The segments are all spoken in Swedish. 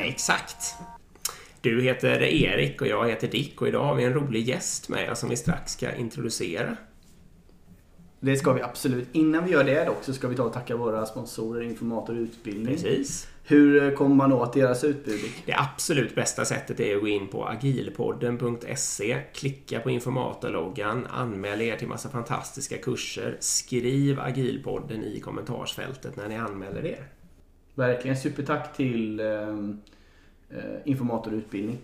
Exakt. Du heter Erik och jag heter Dick och idag har vi en rolig gäst med oss som vi strax ska introducera. Det ska vi absolut. Innan vi gör det dock så ska vi ta och tacka våra sponsorer Informator Utbildning. Precis. Hur kommer man åt deras utbud? Det absolut bästa sättet är att gå in på agilpodden.se, klicka på informatorloggan, anmäl er till massa fantastiska kurser, skriv agilpodden i kommentarsfältet när ni anmäler er. Verkligen supertack till eh, eh, Informator Utbildning.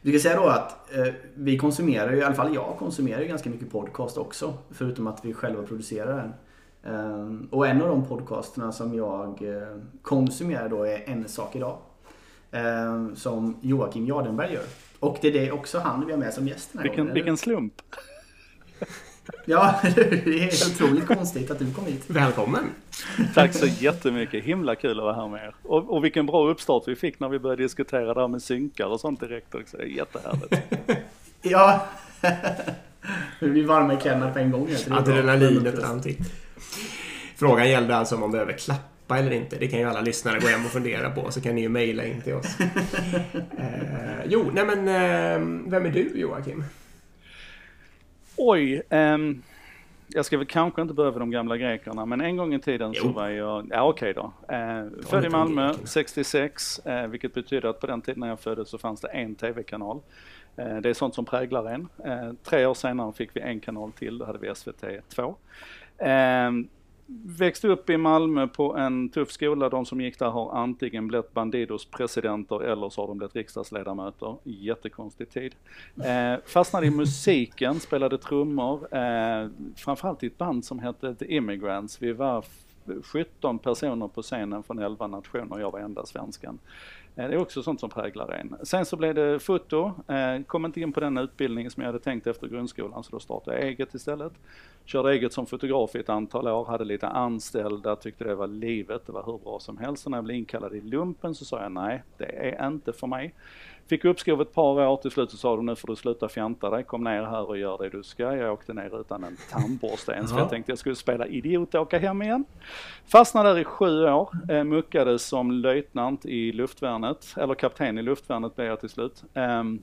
Vi ska säga då att eh, vi konsumerar i alla fall jag konsumerar ju ganska mycket podcast också. Förutom att vi själva producerar den. Eh, och en av de podcasterna som jag eh, konsumerar då är En sak idag. Eh, som Joakim Jardenberg gör. Och det är det också han vi har med som gäst den här Vilken, gången, vilken slump. Ja, det är otroligt konstigt att du kom hit. Välkommen! Tack så jättemycket, himla kul att vara här med er. Och, och vilken bra uppstart vi fick när vi började diskutera det här med synkar och sånt direkt också. Det är jättehärligt. Ja, vi blir varma i kläderna på en gång. Adrenalinet rann till. Frågan gällde alltså om man behöver klappa eller inte. Det kan ju alla lyssnare gå hem och fundera på, så kan ni ju mejla in till oss. Eh, jo, nej men eh, vem är du Joakim? Oj, ehm, jag ska väl kanske inte börja med de gamla grekerna, men en gång i tiden så Jo. var jag, ja okej då. Eh, född i Malmö greker. 66, eh, vilket betyder att på den tiden när jag föddes så fanns det en tv-kanal. Eh, det är sånt som präglar en. Eh, tre år senare fick vi en kanal till, då hade vi SVT 2. Växte upp i Malmö på en tuff skola. De som gick där har antingen blivit Bandidos presidenter eller så har de blivit riksdagsledamöter. Jättekonstig tid. Eh, fastnade i musiken, spelade trummor. Eh, framförallt i ett band som hette The Immigrants. Vi var 17 personer på scenen från 11 nationer. Jag var enda svensken. Eh, det är också sånt som präglar en. Sen så blev det foto, eh, kom inte in på den utbildningen som jag hade tänkt efter grundskolan så då startade jag eget istället. Körde eget som fotograf i ett antal år, hade lite anställda, tyckte det var livet, det var hur bra som helst. Så när jag blev inkallad i lumpen så sa jag nej, det är inte för mig. Fick uppskov ett par år, till slut så sa de nu får du sluta fjanta dig, kom ner här och gör det du ska. Jag åkte ner utan en tandborste ens för Ja. jag tänkte jag skulle spela idiot och åka hem igen. Fastnade där i sju år, eh, muckades som löjtnant i luftvärnet, eller kapten i luftvärnet blev jag till slut. Ehm,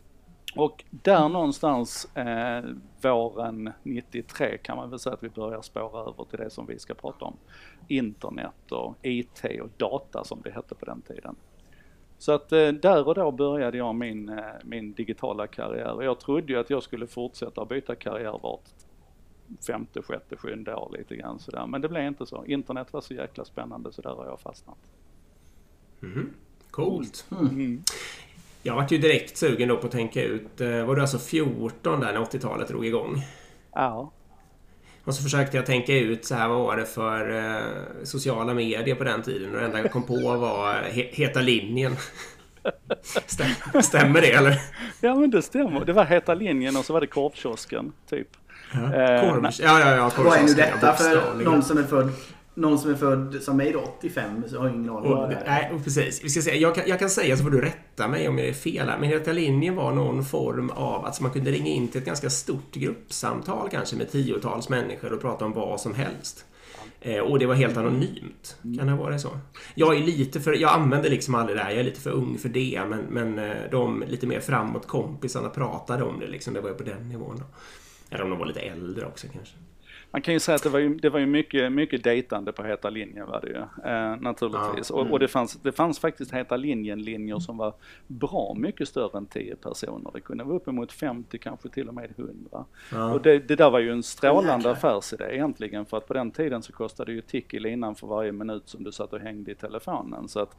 och där någonstans eh, våren 93 kan man väl säga att vi börjar spåra över till det som vi ska prata om. Internet och IT och data som det hette på den tiden. Så att eh, där och då började jag min, eh, min digitala karriär och jag trodde ju att jag skulle fortsätta byta karriär vart femte, sjätte, sjunde år lite grann sådär. Men det blev inte så. Internet var så jäkla spännande så där har jag fastnat. Coolt. Mm. Jag vart ju direkt sugen då på att tänka ut, eh, var du alltså 14 där när 80-talet drog igång? Ja, Och så försökte jag tänka ut så här, vad var det för eh, sociala medier på den tiden? Och det enda jag kom på var he Heta linjen. Stäm, stämmer det eller? ja men det stämmer. Det var Heta linjen och så var det korvkiosken typ. Eh, Korv, nej. ja, ja, ja. Vad är nu ja, detta för någon som är född någon som är född som mig då, 85, så har jag ingen aning vad det är. nej, precis. Vi ska säga, jag, kan, jag kan säga så får du rätta mig om jag är fel här. Men Heta linjen var någon form av att man kunde ringa in till ett ganska stort gruppsamtal kanske med tiotals människor och prata om vad som helst. Eh, och det var helt anonymt. Kan det vara så? Jag är lite för, jag använder liksom aldrig det här, jag är lite för ung för det. Men, men eh, de lite mer framåt kompisarna pratade om det liksom. Det var ju på den nivån då. Eller om de var lite äldre också kanske. Man kan ju säga att det var ju, det var ju mycket, mycket dejtande på Heta linjen var det ju, eh, naturligtvis. Ja. Och, och det, fanns, det fanns faktiskt Heta linjen-linjer som var bra mycket större än 10 personer. Det kunde vara uppemot 50, kanske till och med 100. Ja. Och det, det där var ju en strålande affärsidé egentligen för att på den tiden så kostade ju tick i linan för varje minut som du satt och hängde i telefonen. Så att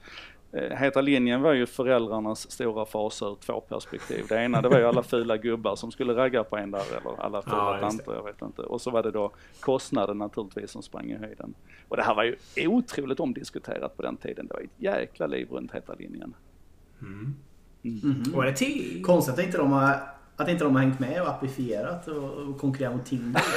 eh, Heta linjen var ju föräldrarnas stora fasa ur två perspektiv. Det ena det var ju alla fula gubbar som skulle ragga på en där eller alla fula Ja, tanter, jag vet inte. Och så var det då kostnaden naturligtvis som sprang i höjden. Och det här var ju otroligt omdiskuterat på den tiden. Det var ett jäkla liv runt Heta linjen. Var det till? Konstigt att inte de har, att inte de har hängt med och appifierat och, och konkurrerat mot Tinder.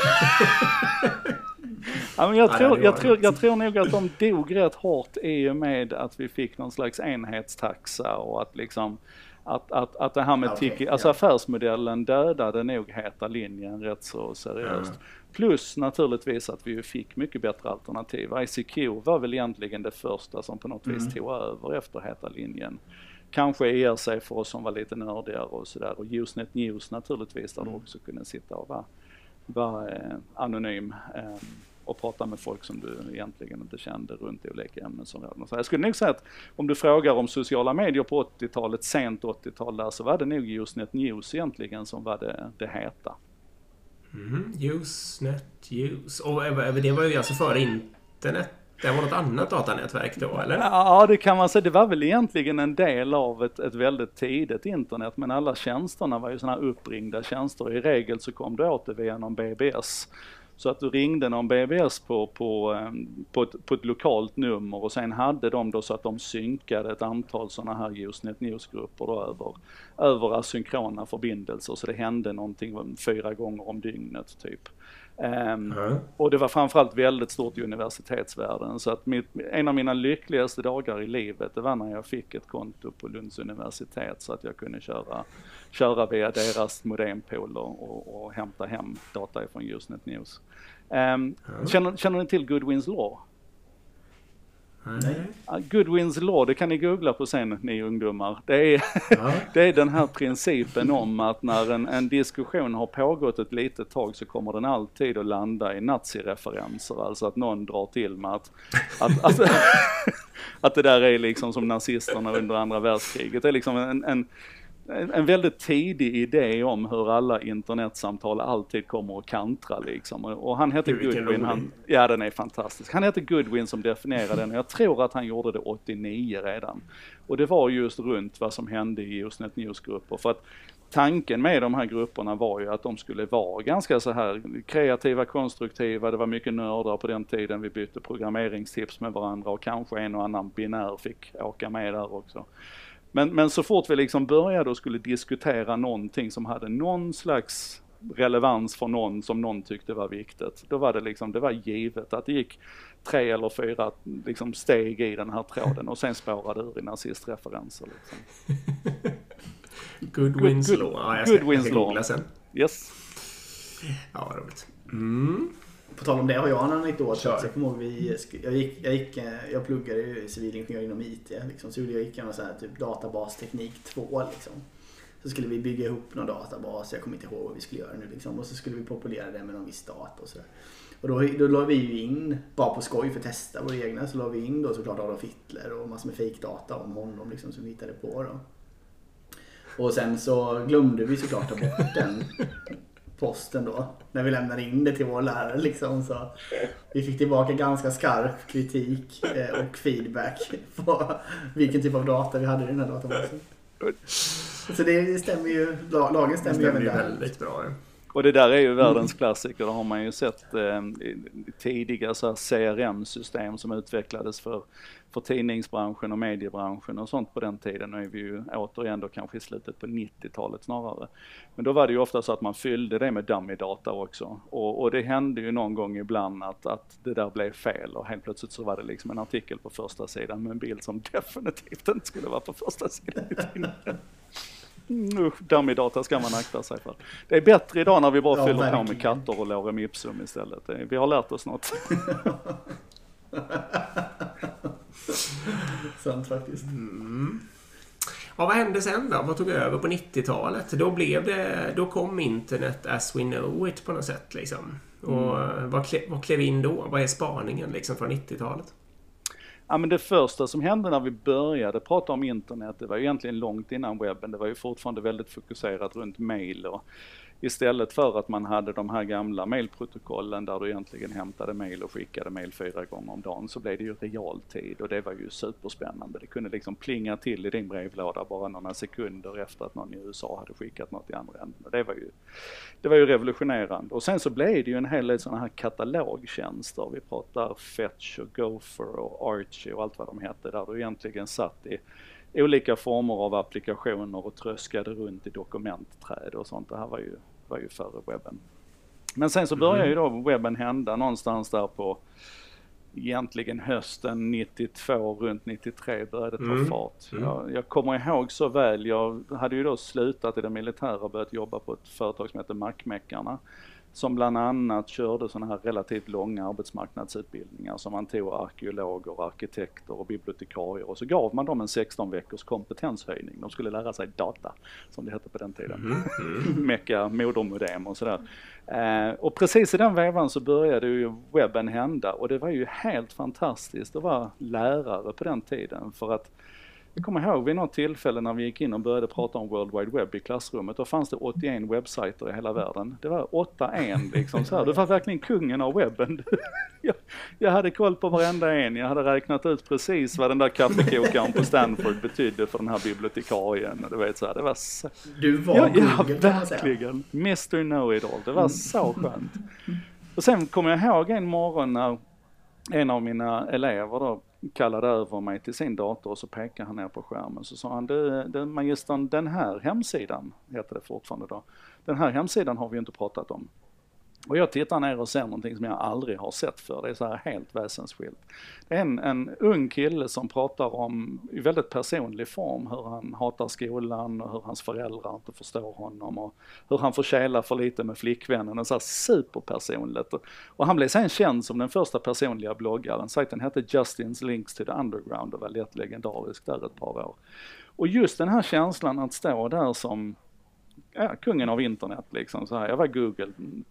Ja, men jag, Ja, tror, jag, tror, det. jag tror nog att de dog rätt hårt i och med att vi fick någon slags enhetstaxa och att liksom att, att, att det här med Okej, tiki, alltså ja. affärsmodellen dödade nog heta linjen rätt så seriöst. Plus naturligtvis att vi ju fick mycket bättre alternativ. ICQ var väl egentligen det första som på något vis mm. tog över efter Heta linjen. Kanske ERC för oss som var lite nördigare och sådär och Usenet News naturligtvis där mm. du också kunde sitta och vara, vara eh, anonym. Eh, och prata med folk som du egentligen inte kände runt olika ämnesområden. Så jag skulle nog säga att om du frågar om sociala medier på 80-talet, sent 80-tal där, så var det nog Usenet News egentligen som var det, det heta. Mm, Usenet use. Och eh, eh, det var ju alltså före internet? Det var något annat datanätverk då, eller? Ja, det kan man säga. Det var väl egentligen en del av ett, ett väldigt tidigt internet, men alla tjänsterna var ju sådana här uppringda tjänster. I regel så kom du åt det via någon BBS. Så att du ringde någon BBS på, på, ehm, på, ett, på ett lokalt nummer och sen hade de då så att de synkade ett antal sådana här Usenet News-grupper då över, över asynkrona förbindelser så det hände någonting fyra gånger om dygnet typ. Um, mm. Och det var framförallt väldigt stort i universitetsvärlden så att mitt, en av mina lyckligaste dagar i livet det var när jag fick ett konto på Lunds universitet så att jag kunde köra, köra via deras modempool och, och, hämta hem data från Usenet News. Um, mm. känner, känner ni till Goodwins Law? Nej. Goodwins law, det kan ni googla på sen ni ungdomar. Det är, ja. det är den här principen om att när en, en, diskussion har pågått ett litet tag så kommer den alltid att landa i nazireferenser. Alltså att någon drar till med att, att, att, att det där är liksom som nazisterna under andra världskriget. Det är liksom en, en en väldigt tidig idé om hur alla internetsamtal alltid kommer att kantra liksom. Och han heter Goodwin, han, ja den är fantastisk. Han heter Goodwin som definierade den och jag tror att han gjorde det 89 redan. Och det var just runt vad som hände i Usenet News-grupper. För att tanken med de här grupperna var ju att de skulle vara ganska så här kreativa, konstruktiva, det var mycket nördar på den tiden, vi bytte programmeringstips med varandra och kanske en och annan binär fick åka med där också. Men, men så fort vi liksom började och skulle diskutera någonting som hade någon slags relevans för någon som någon tyckte var viktigt. Då var det liksom, det var givet att det gick tre eller fyra liksom steg i den här tråden och sen spårade ur i nazistreferenser. Liksom. Goodwins good, good, law. Ja, jag ska, Goodwins jag law. sen. Yes. Ja, roligt. Mm. På tal om det har jag en anekdot. Kör. Jag kommer ihåg vi, jag, gick, jag, gick, jag pluggade ju civilingenjör inom IT. Liksom, så jag gick en sån här typ databasteknik 2 liksom. Så skulle vi bygga ihop någon databas, jag kommer inte ihåg vad vi skulle göra nu liksom. Och så skulle vi populera det med någon viss data och sådär. Och då, då la vi ju in, bara på skoj för att testa våra egna, så la vi in då såklart Adolf Hitler och massor med fejkdata om honom liksom som vi hittade på då. Och sen så glömde vi såklart ta bort den posten då. När vi lämnade in det till vår lärare liksom. Så vi fick tillbaka ganska skarp kritik eh, och feedback på vilken typ av data vi hade i den här databasen. Så det stämmer ju, lagen stämmer, ju även där. väldigt bra. Och det där är ju världens klassiker, det har man ju sett eh, tidiga CRM-system som utvecklades för för tidningsbranschen och mediebranschen och sånt på den tiden. Nu är vi ju återigen då kanske i slutet på 90-talet snarare. Men då var det ju ofta så att man fyllde det med dummy-data också. Och, och, det hände ju någon gång ibland att, att det där blev fel och helt plötsligt så var det liksom en artikel på första sidan med en bild som definitivt inte skulle vara på första sidan i tidningen. Mm, usch, dummy-data ska man akta sig för. Det är bättre idag när vi bara ja, fyller verkligen. på med katter och lorem ipsum istället. Vi har lärt oss något. Sant faktiskt. Mm. Ja, vad hände sen då? Vad tog över på 90-talet? Då, blev det, då kom internet as we know it på något sätt. Liksom. Och mm. vad, klev, vad klev in då? Vad är spaningen liksom från 90-talet? Ja, men det första som hände när vi började prata om internet, det var ju egentligen långt innan webben. Det var ju fortfarande väldigt fokuserat runt mail och Istället för att man hade de här gamla mailprotokollen där du egentligen hämtade mail och skickade mail fyra gånger om dagen så blev det ju realtid och det var ju superspännande. Det kunde liksom plinga till i din brevlåda bara några sekunder efter att någon i USA hade skickat något i andra änden. Det var ju, det var ju revolutionerande. Och sen så blev det ju en hel del sådana här katalogtjänster. Vi pratar Fetch och Gopher och Archie och allt vad de hette där du egentligen satt i olika former av applikationer och tröskade runt i dokumentträd och sånt. Det här var ju var ju före webben. Men sen så började mm. ju då webben hända någonstans där på egentligen hösten 92, runt 93 började ta mm. fart. Mm. Jag, jag, kommer ihåg så väl, jag hade ju då slutat i det militära och börjat jobba på ett företag som heter Macmeckarna. Som bland annat körde sådana här relativt långa arbetsmarknadsutbildningar som man tog arkeologer, arkitekter och bibliotekarier och så gav man dem en 16 veckors kompetenshöjning. De skulle lära sig data, som det hette på den tiden. Mm. Mm. Mecka, modermodem och sådär. Eh, och precis i den vevan så började ju webben hända och det var ju helt fantastiskt att vara lärare på den tiden för att jag kommer ihåg vid något tillfälle när vi gick in och började prata om World Wide Web i klassrummet, då fanns det 81 webbsajter i hela världen. Det var 8-1 liksom så här. Du var verkligen kungen av webben. jag, jag hade koll på varenda en, jag hade räknat ut precis vad den där kaffekokaren på Stanford betydde för den här bibliotekarien. Du vet så här, det var så... Du var ja, Google ja, verkligen. Mr Know-It-All. Det var så skönt. Och sen kommer jag ihåg en morgon när en av mina elever då kallade över mig till sin dator och så pekade han ner på skärmen så sa han, du, du magistern den här hemsidan, heter det fortfarande då, den här hemsidan har vi ju inte pratat om. Och jag tittar ner och ser någonting som jag aldrig har sett för. Det är så här helt väsensskilt. Det är en, en ung kille som pratar om, i väldigt personlig form, hur han hatar skolan och hur hans föräldrar inte förstår honom och hur han får kela för lite med flickvännen. Och så här superpersonligt. Och han blev sen känd som den första personliga bloggaren. Sajten hette Justins Links to the Underground och var lätt legendarisk där ett par år. Och just den här känslan att stå där som ja, kungen av internet liksom så här. Jag var Google,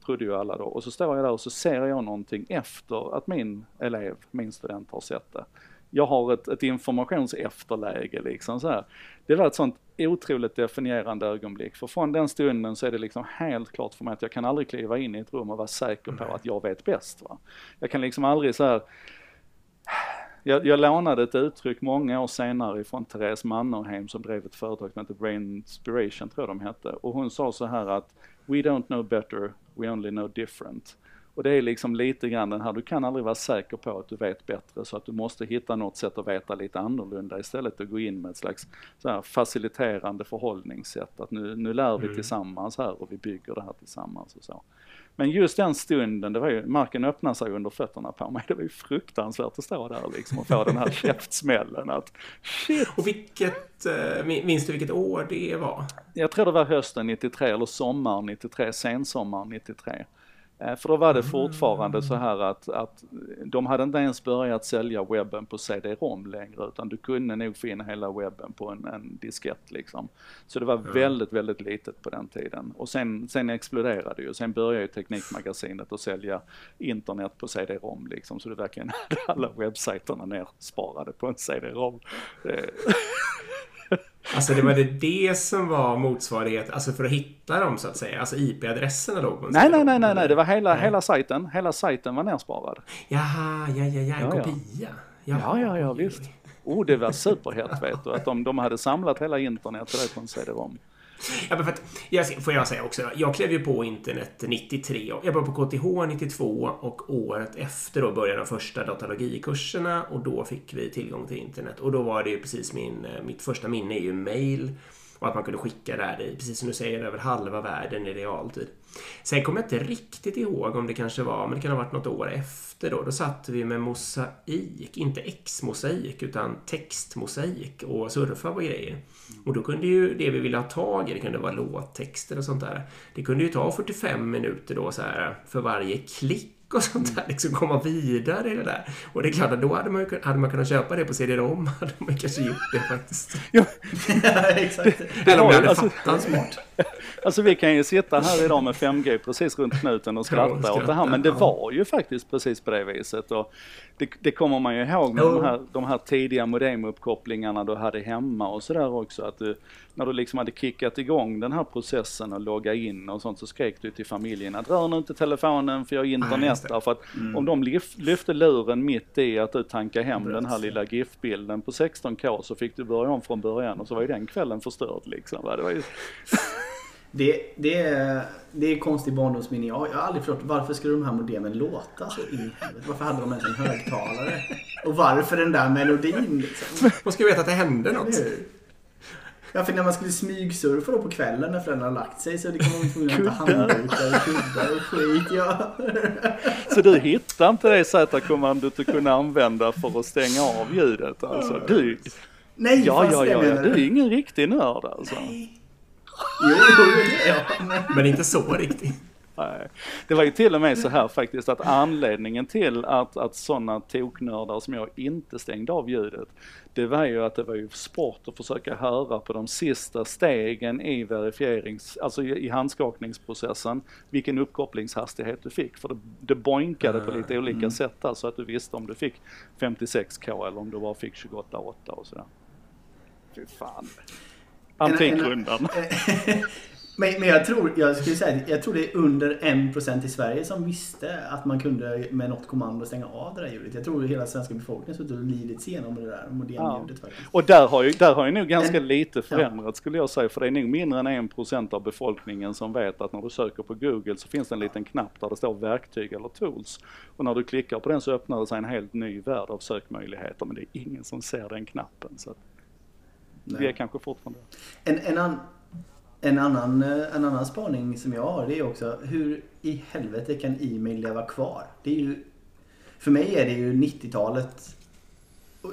trodde ju alla då. Och så står jag där och så ser jag någonting efter att min elev, min student har sett det. Jag har ett, ett informationsefterläge liksom så här. Det var ett sånt otroligt definierande ögonblick. För från den stunden så är det liksom helt klart för mig att jag kan aldrig kliva in i ett rum och vara säker på att jag vet bäst. Va? Jag kan liksom aldrig så här jag, jag lånade ett uttryck många år senare ifrån Therese Mannerheim som drev ett företag som heter Brain Inspiration, tror jag de hette. Och hon sa så här att We don't know better, we only know different. Och det är liksom lite grann den här, du kan aldrig vara säker på att du vet bättre så att du måste hitta något sätt att veta lite annorlunda istället och gå in med ett slags så här faciliterande förhållningssätt. Att nu, nu lär vi mm. tillsammans här och vi bygger det här tillsammans och så. Men just den stunden, det var ju, marken öppnade sig under fötterna på mig. Det var ju fruktansvärt att stå där liksom och få den här käftsmällen att shit. Och vilket, eh, minns du vilket år det var? Jag tror det var hösten 93 eller sommaren 93, sensommaren 93. Eh, för då var det fortfarande så här att, att de hade inte ens börjat sälja webben på CD-ROM längre utan du kunde nog få in hela webben på en, en diskett liksom. Så det var mm. väldigt, väldigt litet på den tiden. Och sen, sen exploderade det ju. Sen började ju Teknikmagasinet att sälja internet på CD-ROM liksom. Så du verkligen hade alla webbsajterna nersparade på en CD-ROM. Alltså det var det, det som var motsvarighet, alltså för att hitta dem så att säga, alltså IP-adresserna låg på en Nej, nej, nej, nej, nej, det var hela, hela sajten, hela sajten var nersparad. Jaha, ja, ja, ja, en ja, kopia. Ja, ja, ja, ja visst. Oh, det var superhett vet du, att de, de hade samlat hela internet på en CD-ROM. Ja, men för att, jag, får jag säga också, jag klev ju på internet 93. Jag började på KTH 92 och året efter då började de första datalogikurserna och då fick vi tillgång till internet. Och då var det ju precis min, eh, mitt första minne är ju mail och att man kunde skicka det här i, precis som du säger, över halva världen i realtid. Sen kommer jag inte riktigt ihåg om det kanske var, men det kan ha varit något år efter då. Då satt vi med mosaik, inte X-mosaik utan textmosaik och surfa på grejer. Och då kunde ju det vi ville ha tag i, det kunde vara låttexter och sånt där. Det kunde ju ta 45 minuter då så här för varje klick och sånt där, liksom komma vidare i det där. Och det är klart att då hade man, hade man kunnat köpa det på CD-ROM, hade man kanske gjort det faktiskt. ja, exakt. Eller om jag hade alltså, fattat smart. Alltså vi kan ju sitta här idag med 5G precis runt knuten och skratta, ja, åt det här, men det var ju faktiskt precis på det viset. Och det, det kommer man ju ihåg med oh. de, här, de här tidiga modemuppkopplingarna du hade hemma och sådär också. Att du, när du liksom hade kickat igång den här processen och logga in och sånt så skrek du till familjen att rör nu inte telefonen för jag har internet där. För att mm. om de lyfte luren mitt i att du tankade hem den här lilla GIF-bilden på 16K så fick du börja om från början och så var ju den kvällen förstörd liksom. Det var ju... Det, det, är, det är konstig barndomsminne. Jag, jag har aldrig förstått varför skulle de här modemen låta så in? Varför hade de ens en högtalare? Och varför den där melodin liksom? Man ska veta att det hände något. Ja, för när man skulle smygsurfa då på kvällen när föräldrarna lagt sig så det kom man tvungen att hämta handdukar och kuddar och skit. Ja. Så du hittade inte det Z-kommandot du kunde använda för att stänga av ljudet alltså? Du, Nej, ja, ja, ja, ja, du är ingen riktig nörd alltså. Nej. Jo, det är jag. Men inte så riktigt. Det var ju till och med så här faktiskt att anledningen till att, att sådana toknördar som jag inte stängde av ljudet, det var ju att det var ju sport att försöka höra på de sista stegen i verifierings, alltså i, i handskakningsprocessen, vilken uppkopplingshastighet du fick. För det, det boinkade på lite olika mm. sätt där så att du visste om du fick 56k eller om du bara fick 28,8 och sådär. Fy fan. Antikrundan. Men, men jag tror, jag skulle säga, jag tror det är under 1% i Sverige som visste att man kunde med något kommando stänga av det där ljudet. Jag tror hela svenska befolkningen suttit och lidit igenom det där modemljudet ja. faktiskt. Och där har ju, där har ju nog ganska en, lite förändrat ja. skulle jag säga. För det är nog mindre än 1% av befolkningen som vet att när du söker på Google så finns det en liten knapp där det står verktyg eller tools. Och när du klickar på den så öppnar det sig en helt ny värld av sökmöjligheter. Men det är ingen som ser den knappen. Så vi är kanske fortfarande en, en, an, en, annan, eh, en annan spaning som jag har det är också hur i helvete kan e-mail leva kvar? Det är ju, för mig är det ju 90-talet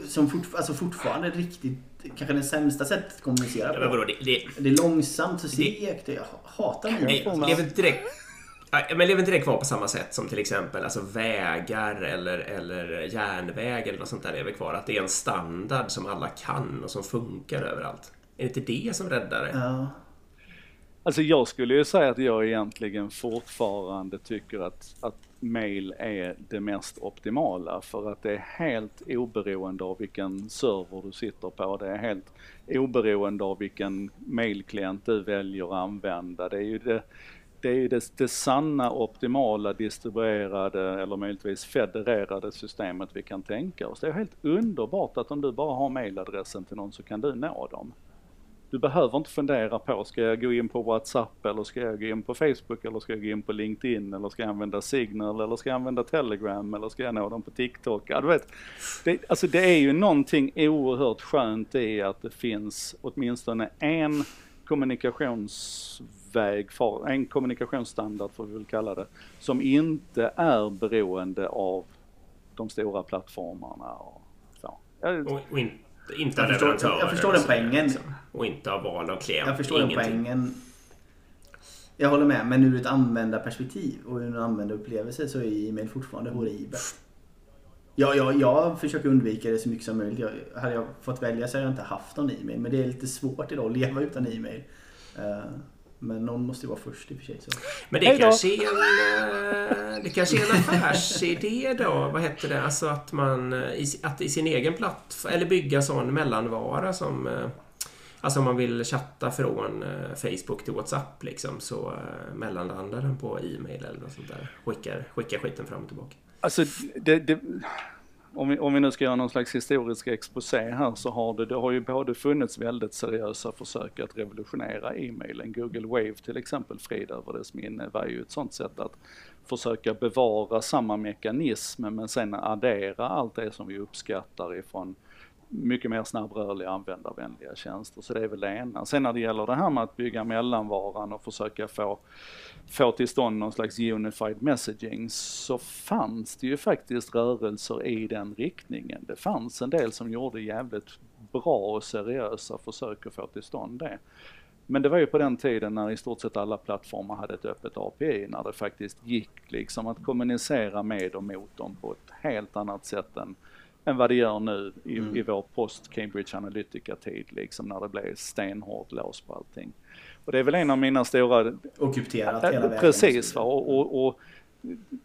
som fort, alltså fortfarande riktigt kanske det sämsta sättet att kommunicera på. Ja, det, det, det, är långsamt och segt. Jag hatar det. Lever inte direkt, men lever inte det kvar på samma sätt som till exempel alltså vägar eller, eller järnväg eller något sånt där lever kvar? Att det är en standard som alla kan och som funkar överallt. Är det inte det som räddar det? Ja. Alltså jag skulle ju säga att jag egentligen fortfarande tycker att, att mail är det mest optimala för att det är helt oberoende av vilken server du sitter på. Det är helt oberoende av vilken mailklient du väljer att använda. Det är ju det, det är ju det, det sanna optimala distribuerade eller möjligtvis federerade systemet vi kan tänka oss. Det är helt underbart att om du bara har mailadressen till någon så kan du nå dem. Du behöver inte fundera på, ska jag gå in på WhatsApp eller ska jag gå in på Facebook eller ska jag gå in på LinkedIn eller ska jag använda Signal eller ska jag använda Telegram eller ska jag nå dem på TikTok? Ja, du vet, det, alltså det är ju någonting oerhört skönt i att det finns åtminstone en kommunikationsväg, för, en kommunikationsstandard får vi väl kalla det, som inte är beroende av de stora plattformarna och så. Och, och in, inte jag förstår, jag förstår den poängen. Liksom. Och inte av val av klient. Jag förstår Ingenting. den poängen. Jag håller med, men ur ett användarperspektiv och ur en användarupplevelse så är e-mail fortfarande horribelt. Ja, jag, jag försöker undvika det så mycket som möjligt. Jag, hade jag fått välja så hade jag inte haft någon e-mail. Men det är lite svårt idag att leva utan e-mail. Uh, men någon måste ju vara först i och för sig. Så. Men det kanske, är en, eh, det kanske är en affärsidé då? Vad heter det? Alltså att man eh, att i sin egen plattform, eller bygga sån mellanvara som Alltså om man vill chatta från Facebook till WhatsApp liksom så mellanlandar den på e-mail eller något sånt där. Skickar, skickar skiten fram och tillbaka. Alltså, det, det, om, vi, om vi nu ska göra någon slags historisk exposé här så har det, det har ju både funnits väldigt seriösa försök att revolutionera e-mailen. Google Wave till exempel, frid över dess minne, var ju ett sånt sätt att försöka bevara samma mekanism men sen addera allt det som vi uppskattar ifrån mycket mer snabbrörliga användarvänliga tjänster. Så det är väl det ena. Sen när det gäller det här med att bygga mellanvaran och försöka få, få till stånd någon slags unified messaging så fanns det ju faktiskt rörelser i den riktningen. Det fanns en del som gjorde jävligt bra och seriösa försök att få till stånd det. Men det var ju på den tiden när i stort sett alla plattformar hade ett öppet API, när det faktiskt gick liksom att kommunicera med och mot dem på ett helt annat sätt än än vad det gör nu i, mm. i vår post-Cambridge Analytica-tid, liksom när det blev stenhårt lås på allting. Och det är väl en av mina stora... Och krypterat hela vägen. Precis, va? Och, och, och,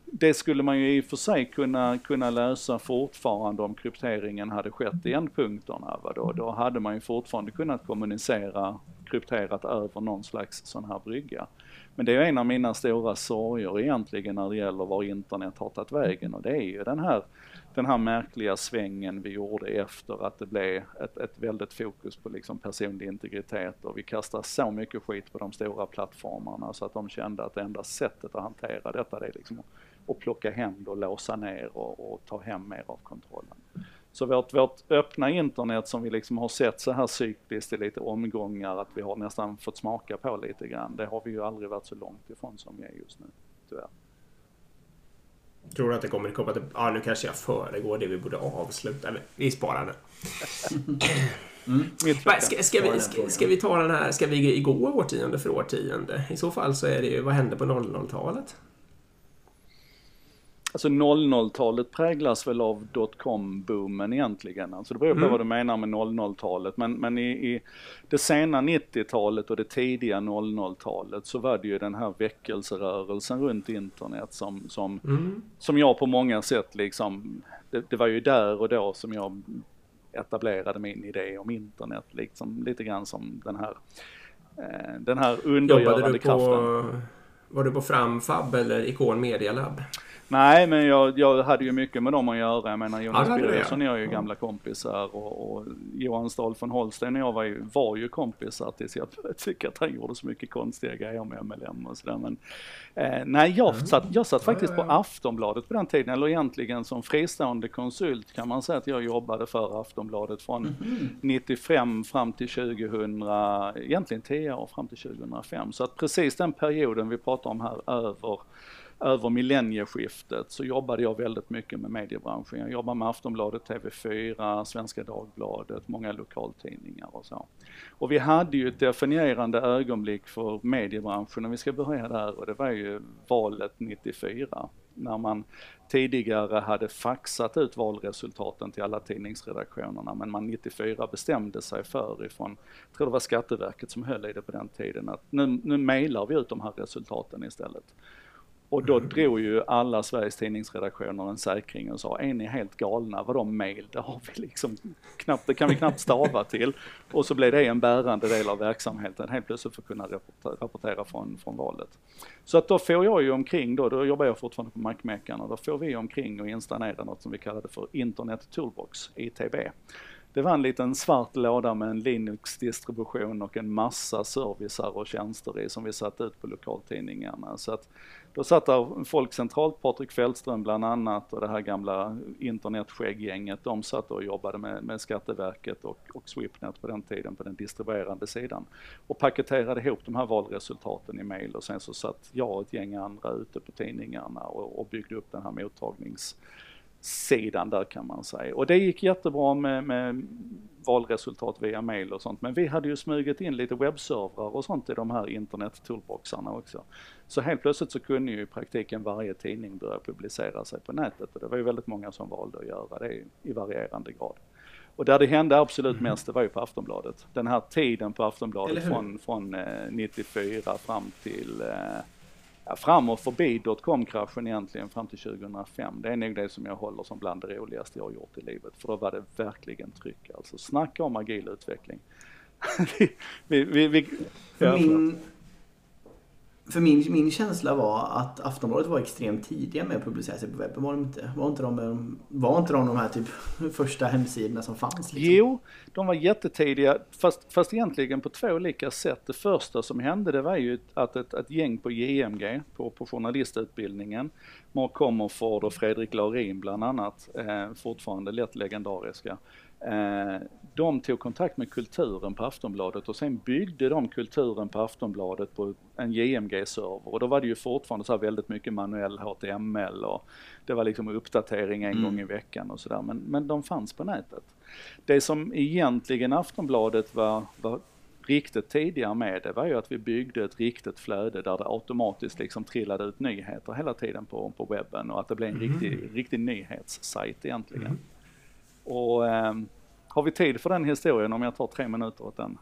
det skulle man ju i och för sig kunna, kunna lösa fortfarande om krypteringen hade skett i ändpunkterna. Va? Då, då hade man ju fortfarande kunnat kommunicera krypterat över någon slags sån här brygga. Men det är en av mina stora sorger egentligen när det gäller var internet har tagit vägen och det är ju den här den här märkliga svängen vi gjorde efter att det blev ett, ett väldigt fokus på liksom personlig integritet och vi kastar så mycket skit på de stora plattformarna så att de kände att det enda sättet att hantera detta det är liksom att plocka hem det och låsa ner och, och ta hem mer av kontrollen. Så vårt, vårt öppna internet som vi liksom har sett så här cykliskt i lite omgångar, att vi har nästan fått smaka på lite grann, det har vi ju aldrig varit så långt ifrån som vi är just nu, tyvärr. Tror du att det kommer komma till... Ja, nu kanske jag föregår det vi borde avsluta. Men vi sparar det. Mm. Ska, ska, vi, den ska, ska vi ta den här, ska vi gå årtionde för årtionde? I så fall så är det ju, vad hände på 00-talet? Alltså 00-talet präglas väl av dotcom-boomen egentligen. Alltså det beror på Mm. vad du menar med 00-talet. Men, men i, i det sena 90-talet och det tidiga 00-talet så var det ju den här väckelserörelsen runt internet som, som, Mm. som jag på många sätt liksom, det, det var ju där och då som jag etablerade min idé om internet. Liksom, lite grann som den här, eh, den här Jobbade undergörande du kraften. på, var du på Framfab eller Ikon Media Lab? Nej, men jag, jag hade ju mycket med dem att göra. Jag menar Jonas Ja, Birgersson och ja. jag är ju Ja. gamla kompisar och, och Johan Stahl von Holstein och jag var ju, var ju kompisar tills jag började tycka att han gjorde så mycket konstiga grejer med MLM och sådär. Men eh, nej, jag satt, jag satt faktiskt på Aftonbladet på den tiden, eller egentligen som fristående konsult kan man säga att jag jobbade för Aftonbladet från 95 fram till 2000, egentligen 10 år fram till 2005. Så att precis den perioden vi pratar om här över över millennieskiftet så jobbade jag väldigt mycket med mediebranschen. Jag jobbade med Aftonbladet, TV4, Svenska Dagbladet, många lokaltidningar och så. Och vi hade ju ett definierande ögonblick för mediebranschen, om vi ska börja där, och det var ju valet 94. När man tidigare hade faxat ut valresultaten till alla tidningsredaktionerna, men man 94 bestämde sig för ifrån, jag tror det var Skatteverket som höll i det på den tiden, att nu, nu mejlar vi ut de här resultaten istället. Och då drog ju alla Sveriges tidningsredaktioner en säkring och sa, är ni helt galna? Vadå mail? Det har vi liksom knappt, det kan vi knappt stava till. Och så blev det en bärande del av verksamheten helt plötsligt för att kunna rapportera, från, från valet. Så att då får jag ju omkring då, då jobbar jag fortfarande på Macmeckan och då får vi omkring och installera något som vi kallade för Internet Toolbox, ITB. Det var en liten svart låda med en Linux-distribution och en massa servicer och tjänster i som vi satte ut på lokaltidningarna. Så att då satt där folk centralt, Patrik Fällström bland annat och det här gamla internetskägggänget, de satt och jobbade med, med Skatteverket och, och Swipnet på den tiden på den distribuerande sidan och paketerade ihop de här valresultaten i mail och sen så satt jag och ett gäng andra ute på tidningarna och, och byggde upp den här mottagnings sidan där kan man säga. Och det gick jättebra med, med valresultat via mail och sånt. Men vi hade ju smugit in lite webbservrar och sånt i de här internet toolboxarna också. Så helt plötsligt så kunde ju i praktiken varje tidning börja publicera sig på nätet och det var ju väldigt många som valde att göra det i, varierande grad. Och där det hände absolut mest, det var ju på Aftonbladet. Den här tiden på Aftonbladet från, från eh, 94 fram till eh, ja, fram och förbi dotcom-kraschen egentligen fram till 2005. Det är nog det som jag håller som bland det roligaste jag har gjort i livet. För då var det verkligen tryck alltså. Snacka om agil utveckling. vi, vi, vi, min, för min, min känsla var att Aftonbladet var extremt tidiga med att publicera sig på webben. Var, de inte, var, inte, de, eh, var inte de de här typ första hemsidorna som fanns? Liksom? Jo, de var jättetidiga, fast, fast egentligen på två olika sätt. Det första som hände det var ju att ett, ett gäng på JMG, på, på journalistutbildningen, Mark Comerford och Fredrik Laurin bland annat, eh, fortfarande lätt legendariska, eh, de tog kontakt med kulturen på Aftonbladet och sen byggde de kulturen på Aftonbladet på en JMG-server och då var det ju fortfarande så väldigt mycket manuell HTML och det var liksom uppdatering en Mm. gång i veckan och sådär men, men de fanns på nätet. Det som egentligen Aftonbladet var, var riktigt tidiga med det var ju att vi byggde ett riktigt flöde där det automatiskt liksom trillade ut nyheter hela tiden på, på webben och att det blev en riktig, riktig nyhetssajt egentligen. Och ehm, har vi tid för den historien om jag tar tre minuter åt den?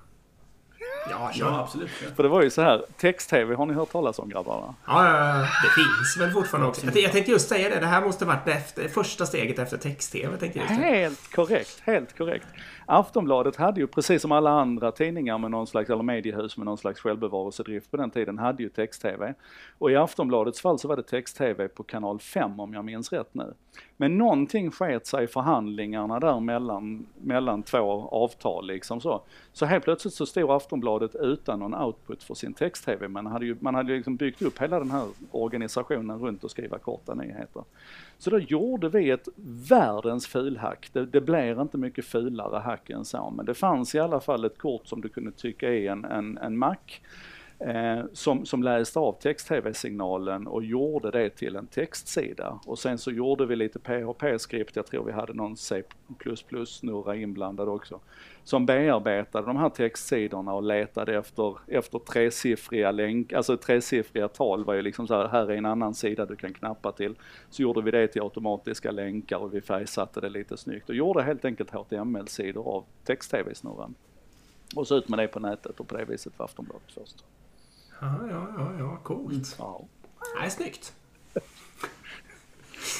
Ja, Ja, absolut. För det var ju så här, text-tv har ni hört talas om grabbarna? Ja, ja, ja, det finns väl fortfarande också. Jag, jag tänkte just säga det. Det här måste varit efter, första steget efter text-tv. Helt korrekt, helt korrekt. Aftonbladet hade ju precis som alla andra tidningar med någon slags, eller mediehus med någon slags självbevarelsedrift på den tiden, hade ju text-tv. Och i Aftonbladets fall så var det text-tv på kanal 5 om jag minns rätt nu. Men någonting sket sig i förhandlingarna där mellan, mellan två avtal liksom så. Så helt plötsligt så stod Aftonbladet utan någon output för sin text-tv. Man hade ju man hade ju liksom byggt upp hela den här organisationen runt att skriva korta nyheter. Så då gjorde vi ett världens fulhack. Det, det blir inte mycket fulare hack än så, men det fanns i alla fall ett kort som du kunde tycka är en, en, en Mac eh, som, som läste av text-tv-signalen och gjorde det till en textsida. Och sen så gjorde vi lite PHP-skript, jag tror vi hade någon C++ snurra inblandad också, som bearbetade de här textsidorna och letade efter, efter tresiffriga länk, alltså tresiffriga tal var ju liksom så här, här är en annan sida du kan knappa till. Så gjorde vi det till automatiska länkar och vi färgsatte det lite snyggt och gjorde helt enkelt HTML-sidor av text-tv-snurran. Och så ut med det på nätet och på det viset för Aftonbladet först. Ja, ja, ja, ja coolt. Ja. Nej, snyggt.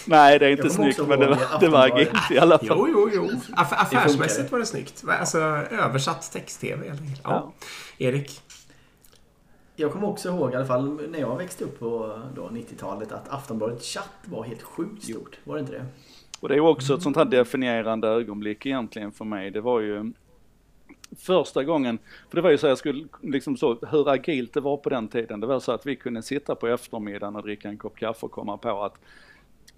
Nej, det är inte snyggt, men det var, det var agent i alla fall. Jo, jo, jo. Aff affärsmässigt var det snyggt. Alltså översatt text-tv helt enkelt. Ja. Erik? Jag kommer också ihåg i alla fall när jag växte upp på då 90-talet att Aftonbladet chatt var helt sjukt stort. Var det inte det? Och det är ju också ett sånt här definierande ögonblick egentligen för mig. Det var ju första gången, för det var ju så jag skulle, liksom så, hur agilt det var på den tiden. Det var så att vi kunde sitta på eftermiddagen och dricka en kopp kaffe och komma på att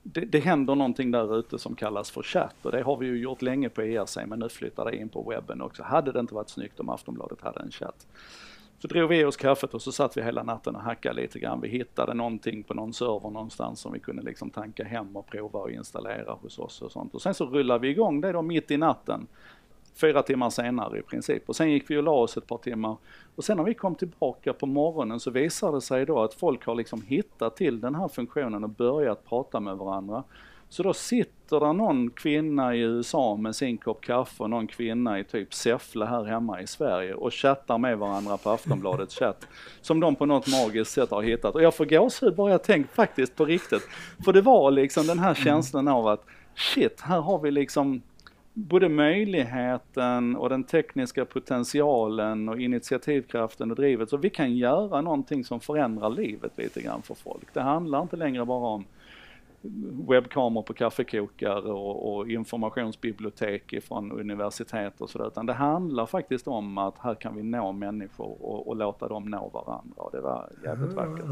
det, det händer någonting där ute som kallas för chatt och det har vi ju gjort länge på ERC men nu flyttar det in på webben också. Hade det inte varit snyggt om Aftonbladet hade en chatt. Så drog vi i oss kaffet och så satt vi hela natten och hackade lite grann. Vi hittade någonting på någon server någonstans som vi kunde liksom tanka hem och prova och installera hos oss och sånt. Och sen så rullade vi igång det då mitt i natten. Fyra timmar senare i princip. Och sen gick vi och la oss ett par timmar. Och sen när vi kom tillbaka på morgonen så visade det sig då att folk har liksom hittat till den här funktionen och börjat prata med varandra. Så då sitter det någon kvinna i USA med sin kopp kaffe och någon kvinna i typ Säffle här hemma i Sverige och chattar med varandra på Aftonbladets chatt. Som de på något magiskt sätt har hittat. Och jag får gåshud bara jag tänker faktiskt på riktigt. För det var liksom den här känslan av att shit, här har vi liksom både möjligheten och den tekniska potentialen och initiativkraften och drivet. Så vi kan göra någonting som förändrar livet lite grann för folk. Det handlar inte längre bara om webbkameror på kaffekokare och, och informationsbibliotek ifrån universitet och sådär. Utan det handlar faktiskt om att här kan vi nå människor och, och låta dem nå varandra. Och det var jävligt vackert.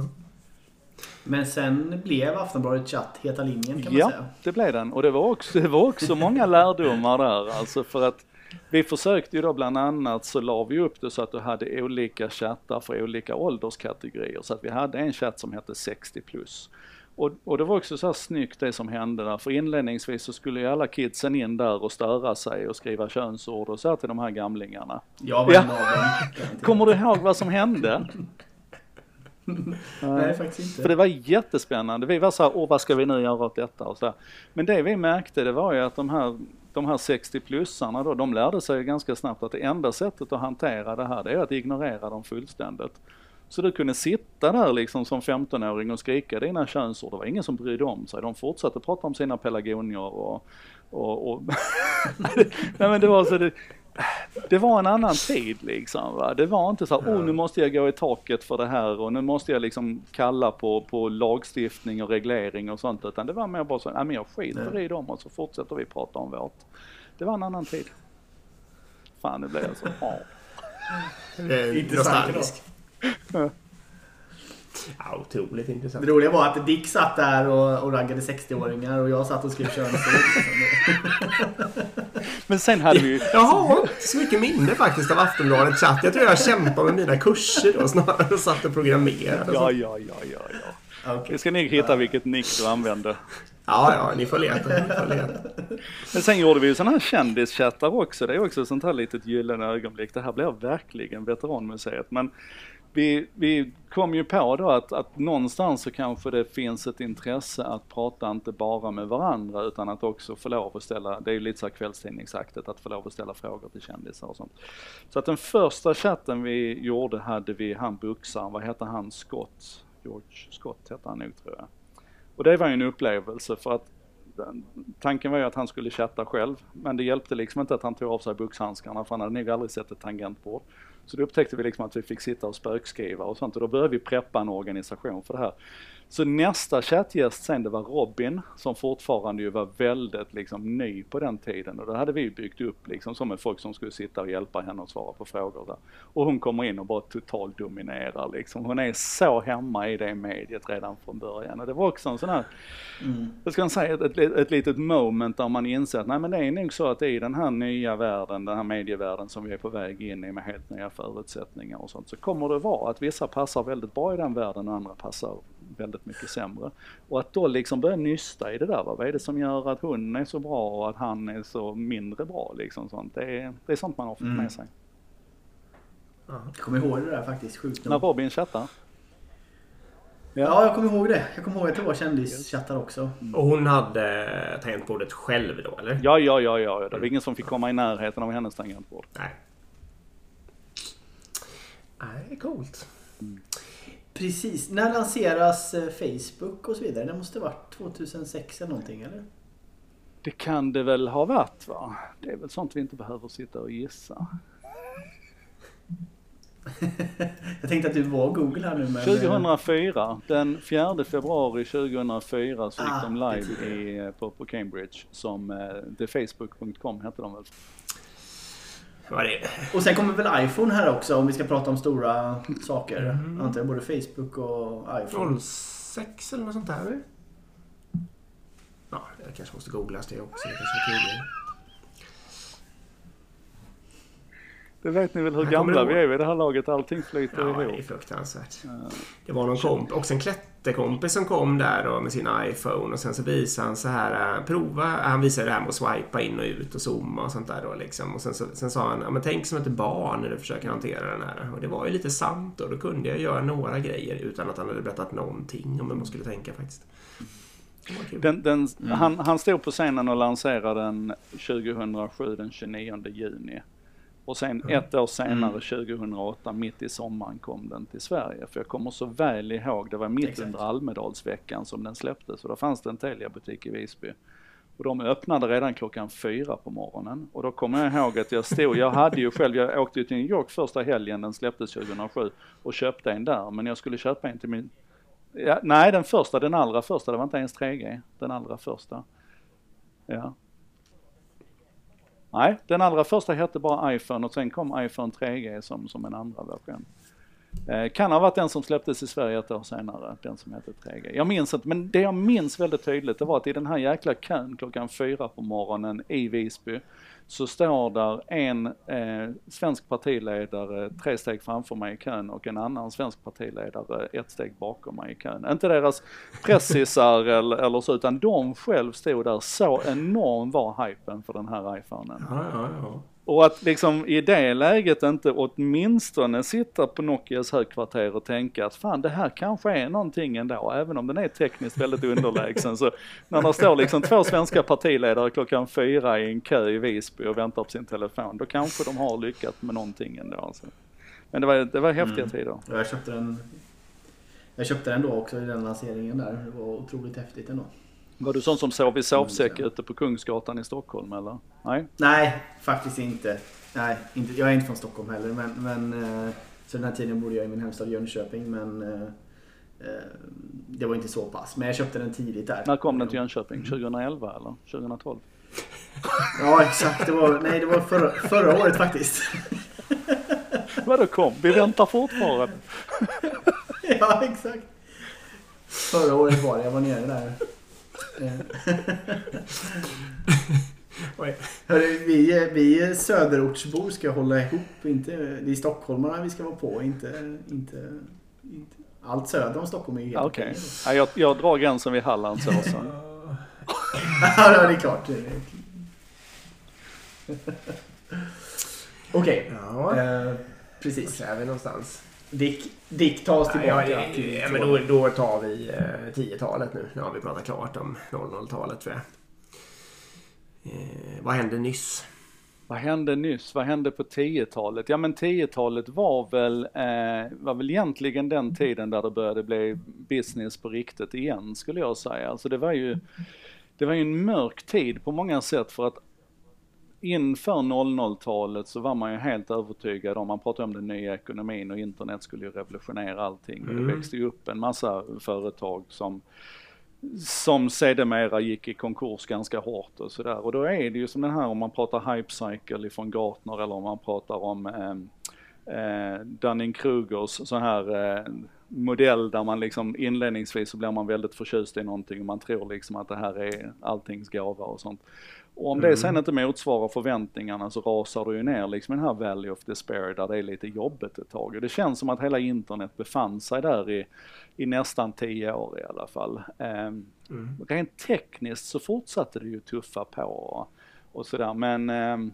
Men sen blev Aftonbladet chatt heta linjen kan man Ja, säga. det blev den. Och det var också, det var också många lärdomar där. Alltså för att vi försökte ju då bland annat så la vi upp det så att du hade olika chattar för olika ålderskategorier. Så att vi hade en chatt som hette 60 plus. Och, och det var också så här snyggt det som hände där, för inledningsvis så skulle ju alla kidsen in där och störa sig och skriva könsord och så här till de här gamlingarna. Jag var Ja. en av dem. Kommer du ihåg vad som hände? Nej, faktiskt inte. För det var jättespännande. Vi var så här, åh vad ska vi nu göra åt detta och så där. Men det vi märkte det var ju att de här, de här 60-plussarna då, de lärde sig ganska snabbt att det enda sättet att hantera det här det är att ignorera dem fullständigt. Så du kunde sitta där liksom som 15-åring och skrika dina könsord. Det var ingen som brydde om sig. De fortsatte prata om sina pelargonier och, och, och Nej men det var så det, det var en annan tid liksom. Va? Det var inte så här, oh nu måste jag gå i taket för det här och nu måste jag liksom kalla på, på lagstiftning och reglering och sånt. Utan det var mer bara så, nej men jag skiter i dem och så fortsätter vi prata om vårt. Det var en annan tid. Fan nu blev jag så, ja. Eh, Intressant. Ja, otroligt intressant. Det roliga var att Dick satt där och, och raggade 60-åringar och jag satt och skrev könsord. Men sen hade vi ju, Jag har inte så mycket minne faktiskt av Aftonbladet chatt. Jag tror jag kämpade med mina kurser då snarare och satt och programmerade. och ja, ja, ja, ja, ja. Okej. Vi ska nog hitta vilket nick du använde. Ja, ja, ni får leta. Ni får leta. Men sen gjorde vi ju sådana här kändischattar också. Det är också ett sånt här litet gyllene ögonblick. Det här blir verkligen Veteranmuseet. Men vi, vi kom ju på då att, att någonstans så kanske det finns ett intresse att prata inte bara med varandra utan att också få lov att ställa, det är ju lite så här kvällstidningsaktigt, att få lov att ställa frågor till kändisar och sånt. Så att den första chatten vi gjorde hade vi han boxaren, vad heter han, Scott? George Scott hette han nog tror jag. Och det var ju en upplevelse för att den- tanken var ju att han skulle chatta själv, men det hjälpte liksom inte att han tog av sig boxhandskarna för han hade nog aldrig sett ett tangentbord. Så då upptäckte vi liksom att vi fick sitta och spökskriva och sånt och då började vi preppa en organisation för det här. Så nästa chattgäst sen det var Robin som fortfarande ju var väldigt liksom ny på den tiden och då hade vi byggt upp liksom som ett folk som skulle sitta och hjälpa henne och svara på frågor där. Och hon kommer in och bara totalt dominerar liksom. Hon är så hemma i det mediet redan från början och det var också en sån här, mm. jag ska säga ett, ett, ett litet moment där man inser att nej men det är nog så att i den här nya världen, den här medievärlden som vi är på väg in i med helt nya förutsättningar och sånt så kommer det vara att vissa passar väldigt bra i den världen och andra passar väldigt mycket sämre. Och att då liksom börja nysta i det där, va? vad är det som gör att hon är så bra och att han är så mindre bra liksom sånt. Det är, det är sånt man har fått mm. med sig. Jag kommer ihåg det där faktiskt, sjukt När Robin chattar? Ja. ja, jag kommer ihåg det. Jag kommer ihåg att det var kändischattar också. Mm. Och hon hade tangentbordet själv då, eller? Ja, ja, ja, ja. Det var ingen som fick komma i närheten av hennes tangentbord. Nej. Nej, coolt. Mm. Precis. När lanseras eh, Facebook och så vidare? Det måste varit 2006 eller någonting eller? Det kan det väl ha varit va? Det är väl sånt vi inte behöver sitta och gissa. jag tänkte att du var Google här nu men... 2004, eh, den 4 februari 2004 så gick ah, de live i, eh, på, på Cambridge som eh, thefacebook.com hette de väl. Och sen kommer väl iPhone här också om vi ska prata om stora saker. Mm. Antar både Facebook och iPhone. 06 eller något sånt där Ja, jag kanske måste googlas det också. Det kanske är tidigare. Det vet ni väl hur gamla vi är vid det här laget. Allting flyter ja, ihop. Ja, det är fruktansvärt. Ja. Det var någon komp också en klätterkompis som kom där då med sin iPhone och sen så visade han så här, äh, prova, han visade det här med att swipa in och ut och zooma och sånt där då liksom. Och sen, så, sen sa han, ja, men tänk som ett barn när du försöker hantera den här. Och det var ju lite sant då. Då kunde jag göra några grejer utan att han hade berättat någonting om hur man skulle tänka faktiskt. Den, den, mm. han, han stod på scenen och lanserade den 2007, den 29 juni. Och sen mm. ett år senare, 2008, mm. mitt i sommaren kom den till Sverige. För jag kommer så väl ihåg, det var mitt Exakt. under Almedalsveckan som den släpptes och då fanns det en Telia-butik i Visby. Och de öppnade redan klockan fyra på morgonen. Och då kommer jag ihåg att jag stod, jag hade ju själv, jag åkte till New York första helgen, den släpptes 2007 och köpte en där. Men jag skulle köpa en till min, ja, nej den första, den allra första, det var inte ens 3G, den allra första. Ja, Nej, den allra första hette bara iPhone och sen kom iPhone 3G som, som en andra version. Eh, kan ha varit den som släpptes i Sverige ett år senare, den som hette 3G. Jag minns inte, men det jag minns väldigt tydligt det var att i den här jäkla kön klockan fyra på morgonen i Visby så står där en eh, svensk partiledare tre steg framför mig i kön och en annan svensk partiledare ett steg bakom mig i kön. Inte deras pressisar eller, eller så, utan de själv stod där. Så enorm var hypen för den här iPhonen. Ja, ja, ja. Och att liksom i det läget inte åtminstone sitta på Nokias högkvarter och tänka att fan det här kanske är någonting ändå, även om den är tekniskt väldigt underlägsen. Så när det står liksom två svenska partiledare klockan fyra i en kö i Visby och väntar på sin telefon, då kanske de har lyckats med någonting ändå. Alltså. Men det var, det var häftiga mm. tider. Jag köpte den jag köpte den då också i den lanseringen där. Det var otroligt häftigt ändå. Var du sån som sov i sovsäck ute på Kungsgatan i Stockholm eller? Nej? Nej, faktiskt inte. Nej, inte, jag är inte från Stockholm heller. Men, men, eh, så den här tiden bodde jag i min hemstad Jönköping. Men eh, eh, det var inte så pass. Men jag köpte den tidigt där. När kom den till Jönköping? 2011 mm. eller 2012? Ja exakt, det var, nej, det var förra, förra året faktiskt. Vadå kom? Vi väntar fortfarande. ja exakt. Förra året var det, jag var nere där. Hörru, vi, vi söderortsbor ska hålla ihop. Inte, det är stockholmarna vi ska vara på. Inte, inte, inte. Allt söder om Stockholm är ju helt okej. Okay. Ja, jag, jag drar gränsen vid Hallandsåsen. ja, det är klart. Okej. Okay. Ja. Eh, precis. Var är vi någonstans? Dick, Dick ta oss tillbaka ja, ja. Ja, men då, då tar vi eh, 10-talet nu. Nu har vi pratat klart om 00-talet tror jag. Eh, vad hände nyss? Vad hände nyss? Vad hände på 10-talet? Ja men 10-talet var väl, eh, var väl egentligen den tiden där det började bli business på riktigt igen skulle jag säga. Alltså det var ju, det var ju en mörk tid på många sätt för att inför 00-talet så var man ju helt övertygad om, man pratade om den nya ekonomin och internet skulle ju revolutionera allting. Mm. Det växte ju upp en massa företag som som sedermera gick i konkurs ganska hårt och sådär. Och då är det ju som den här om man pratar hype cycle ifrån Gartner eller om man pratar om eh, eh, Dunning-Krugers sån här eh, modell där man liksom inledningsvis så blir man väldigt förtjust i någonting och man tror liksom att det här är alltings gåva och sånt. Och om mm. det sen inte motsvarar förväntningarna så rasar du ju ner liksom den här Valley of Despair där det är lite jobbigt ett tag. Och det känns som att hela internet befann sig där i, i nästan tio år i alla fall. Um, mm. Rent tekniskt så fortsatte det ju tuffa på och, och sådär men um,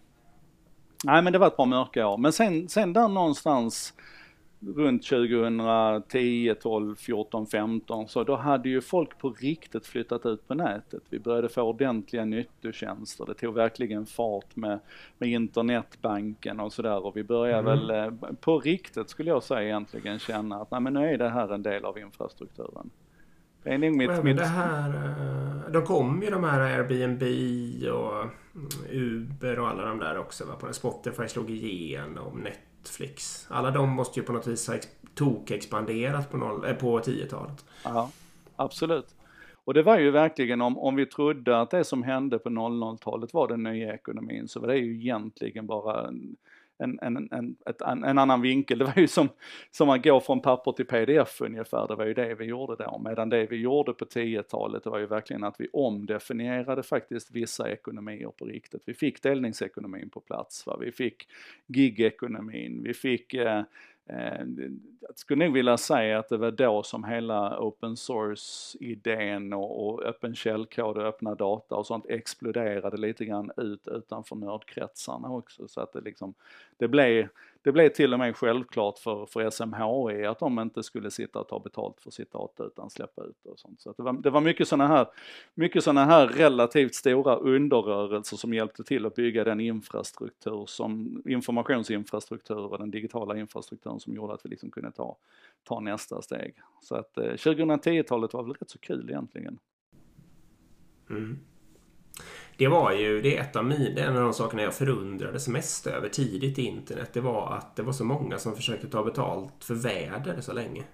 Nej men det var ett par mörka år. Men sen, sen där någonstans runt 2010, 12, 14, 15 så då hade ju folk på riktigt flyttat ut på nätet. Vi började få ordentliga nyttotjänster. Det tog verkligen fart med, med internetbanken och sådär och vi började mm. väl eh, på riktigt skulle jag säga egentligen känna att nej men nu är det här en del av infrastrukturen. Det är nog mitt, mitt... Det här, eh, de kom ju de här Airbnb och mm, Uber och alla de där också. Va? På Spotify slog igenom, Netflix. Alla de måste ju på något vis ha tok-expanderat på, eh, på 10-talet. Ja, absolut. Och det var ju verkligen om, om vi trodde att det som hände på 00-talet var den nya ekonomin så var det ju egentligen bara en, en, en, en, ett, en, annan vinkel. Det var ju som, som att gå från papper till pdf ungefär, det var ju det vi gjorde då. Medan det vi gjorde på 10-talet, det var ju verkligen att vi omdefinierade faktiskt vissa ekonomier på riktigt. Vi fick delningsekonomin på plats, va? vi fick gigekonomin, vi fick eh, Eh, Eh, jag skulle nog vilja säga att det var då som hela open source-idén och, och öppen källkod och öppna data och sånt exploderade lite grann ut utanför nördkretsarna också. Så att det liksom, det blev, det blev till och med självklart för, för SMHI att de inte skulle sitta och ta betalt för sitt data utan släppa ut och sånt. Så det, var, det var mycket sådana här, mycket såna här relativt stora underrörelser som hjälpte till att bygga den infrastruktur som, informationsinfrastruktur och den digitala infrastrukturen som gjorde att vi liksom kunde ta, ta nästa steg. Så att eh, 2010-talet var väl rätt så kul egentligen. Mm. Det var ju, det är ett av mina, en av de sakerna jag förundrades mest över tidigt i internet. Det var att det var så många som försökte ta betalt för väder så länge.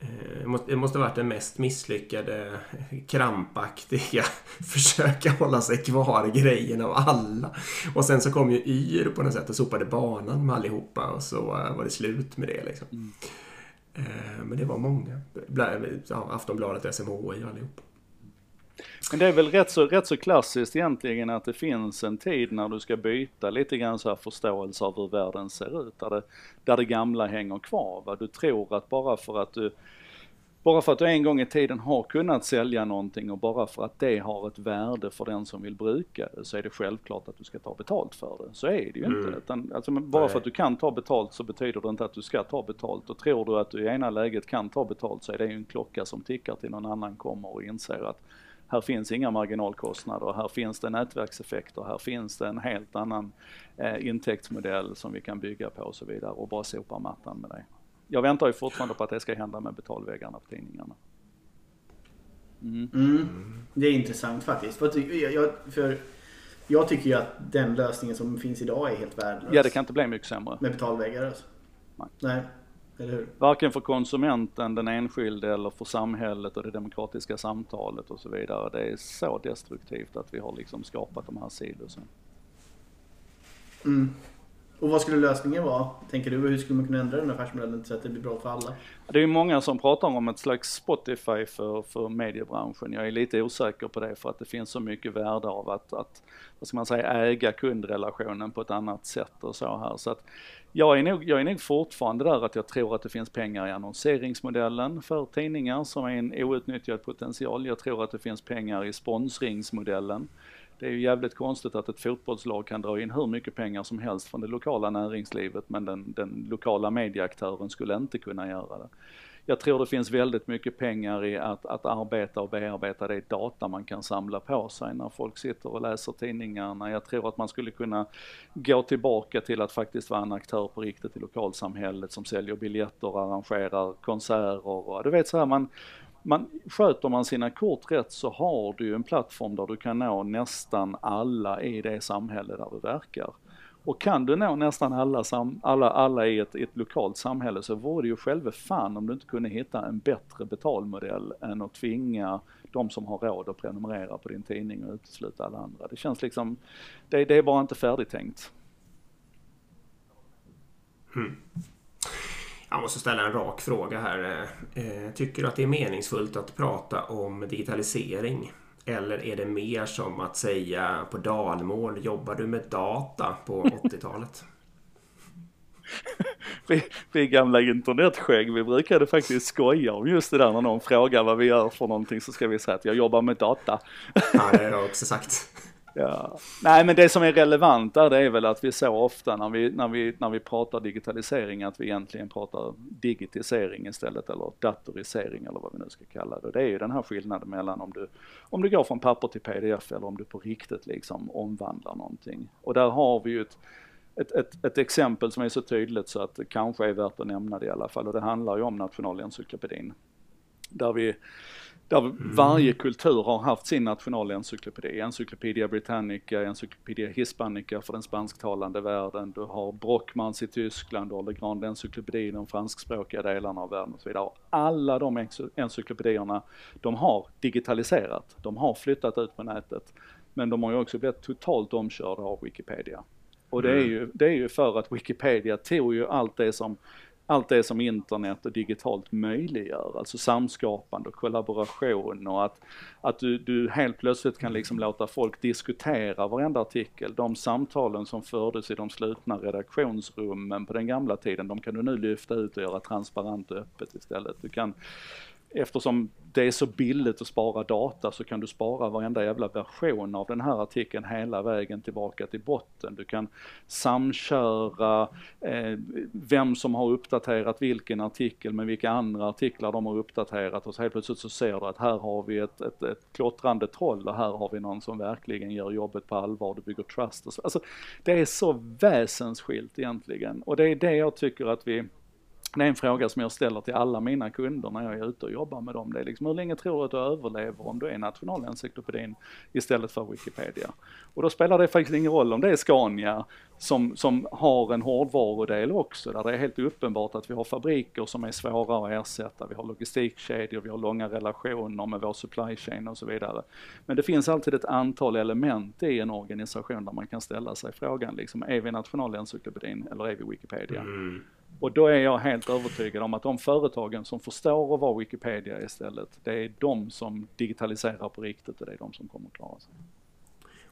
Eh, det måste ha varit den mest misslyckade, krampaktiga försöka hålla sig kvar grejen av alla. Och sen så kom ju Yr på något sätt och sopade banan med allihopa och så var det slut med det liksom. Mm. Eh, men det var många. Aftonbladet, SMHI och allihopa. Men det är väl rätt så, rätt så klassiskt egentligen att det finns en tid när du ska byta lite grann så här förståelse av hur världen ser ut, där det, där det gamla hänger kvar. Va? Du tror att bara för att du bara för att du en gång i tiden har kunnat sälja någonting och bara för att det har ett värde för den som vill bruka det så är det självklart att du ska ta betalt för det. Så är det ju mm. inte. Utan, alltså, bara Nej. för att du kan ta betalt så betyder det inte att du ska ta betalt. Och tror du att du i ena läget kan ta betalt så är det ju en klocka som tickar till någon annan kommer och inser att här finns inga marginalkostnader, här finns det nätverkseffekter, här finns det en helt annan eh, intäktsmodell som vi kan bygga på och så vidare och bara sopa mattan med det. Jag väntar ju fortfarande på att det ska hända med betalväggarna på tidningarna. Mm. Mm. Det är intressant faktiskt. För jag, för jag tycker ju att den lösningen som finns idag är helt värdelös. Ja, det kan inte bli mycket sämre. Med betalväggar alltså. Nej. Nej. Eller hur? Varken för konsumenten, den enskilde eller för samhället och det demokratiska samtalet och så vidare. Det är så destruktivt att vi har liksom skapat de här silosen. Mm. Och vad skulle lösningen vara, tänker du? Hur skulle man kunna ändra den affärsmodellen så att det blir bra för alla? Det är många som pratar om ett slags Spotify för, för mediebranschen. Jag är lite osäker på det för att det finns så mycket värde av att, att vad ska man säga, äga kundrelationen på ett annat sätt och så här. Så att jag är, nog, jag är nog fortfarande där att jag tror att det finns pengar i annonseringsmodellen för tidningar som är en outnyttjad potential. Jag tror att det finns pengar i sponsringsmodellen. Det är ju jävligt konstigt att ett fotbollslag kan dra in hur mycket pengar som helst från det lokala näringslivet men den, den lokala medieaktören skulle inte kunna göra det jag tror det finns väldigt mycket pengar i att, att arbeta och bearbeta det data man kan samla på sig när folk sitter och läser tidningarna. Jag tror att man skulle kunna gå tillbaka till att faktiskt vara en aktör på riktigt i lokalsamhället som säljer biljetter, arrangerar konserter och du vet så här, man man, sköter man sina kort rätt så har du ju en plattform där du kan nå nästan alla i det samhälle där du verkar. Och kan du nå nästan alla, sam, alla, alla i ett, ett lokalt samhälle så vore det ju själva fan om du inte kunde hitta en bättre betalmodell än att tvinga de som har råd att prenumerera på din tidning och utesluta alla andra. Det känns liksom, det, det är bara inte färdigtänkt. Mm. Jag måste ställa en rak fråga här. Eh, tycker du att det är meningsfullt att prata om digitalisering? Eller är det mer som att säga på dalmål, jobbar du med data på 80-talet? vi, vi gamla internetskägg, vi brukade faktiskt skoja om just det där när någon frågar vad vi gör för någonting så ska vi säga att jag jobbar med data. ja, det har jag också sagt. Ja. Nej men det som är relevant där det är väl att vi så ofta när vi, när, vi, när vi pratar digitalisering att vi egentligen pratar digitisering istället eller datorisering eller vad vi nu ska kalla det. Det är ju den här skillnaden mellan om du, om du går från papper till pdf eller om du på riktigt liksom omvandlar någonting. Och där har vi ju ett, ett, ett, ett exempel som är så tydligt så att det kanske är värt att nämna det i alla fall och det handlar ju om Nationalencyklopedin. Där vi där mm. varje kultur har haft sin nationalencyklopedi. Encyclopedia Britannica, Encyclopedia Hispanica för den spansktalande världen. Du har Brockmans i Tyskland, du har Le Grand Encyclopedi i de franskspråkiga delarna av världen och så vidare. Alla de encyklopedierna, de har digitaliserat. De har flyttat ut på nätet. Men de har ju också blivit totalt omkörda av Wikipedia. Och det är, mm. ju, det är ju för att Wikipedia tog ju allt det som allt det som internet och digitalt möjliggör, alltså samskapande och kollaboration och att, att du, du helt plötsligt kan liksom låta folk diskutera varenda artikel. De samtalen som fördes i de slutna redaktionsrummen på den gamla tiden, de kan du nu lyfta ut och göra transparent och öppet istället. Du kan eftersom det är så billigt att spara data så kan du spara varenda jävla version av den här artikeln hela vägen tillbaka till botten. Du kan samköra eh, vem som har uppdaterat vilken artikel med vilka andra artiklar de har uppdaterat och så helt plötsligt så ser du att här har vi ett, ett, ett klottrande troll och här har vi någon som verkligen gör jobbet på allvar, du bygger trust och så. Alltså, det är så väsensskilt egentligen och det är det jag tycker att vi det är en fråga som jag ställer till alla mina kunder när jag är ute och jobbar med dem. Det är liksom, hur länge tror du att du överlever om du är nationalencyklopedin istället för Wikipedia? Och då spelar det faktiskt ingen roll om det är Scania som, som har en hårdvarudel också, där det är helt uppenbart att vi har fabriker som är svåra att ersätta, vi har logistikkedjor, vi har långa relationer med vår supply chain och så vidare. Men det finns alltid ett antal element i en organisation där man kan ställa sig frågan liksom, är vi nationalencyklopedin eller är vi Wikipedia? Mm. Och då är jag helt övertygad om att de företagen som förstår att vara Wikipedia istället, det är de som digitaliserar på riktigt och det är de som kommer att klara sig.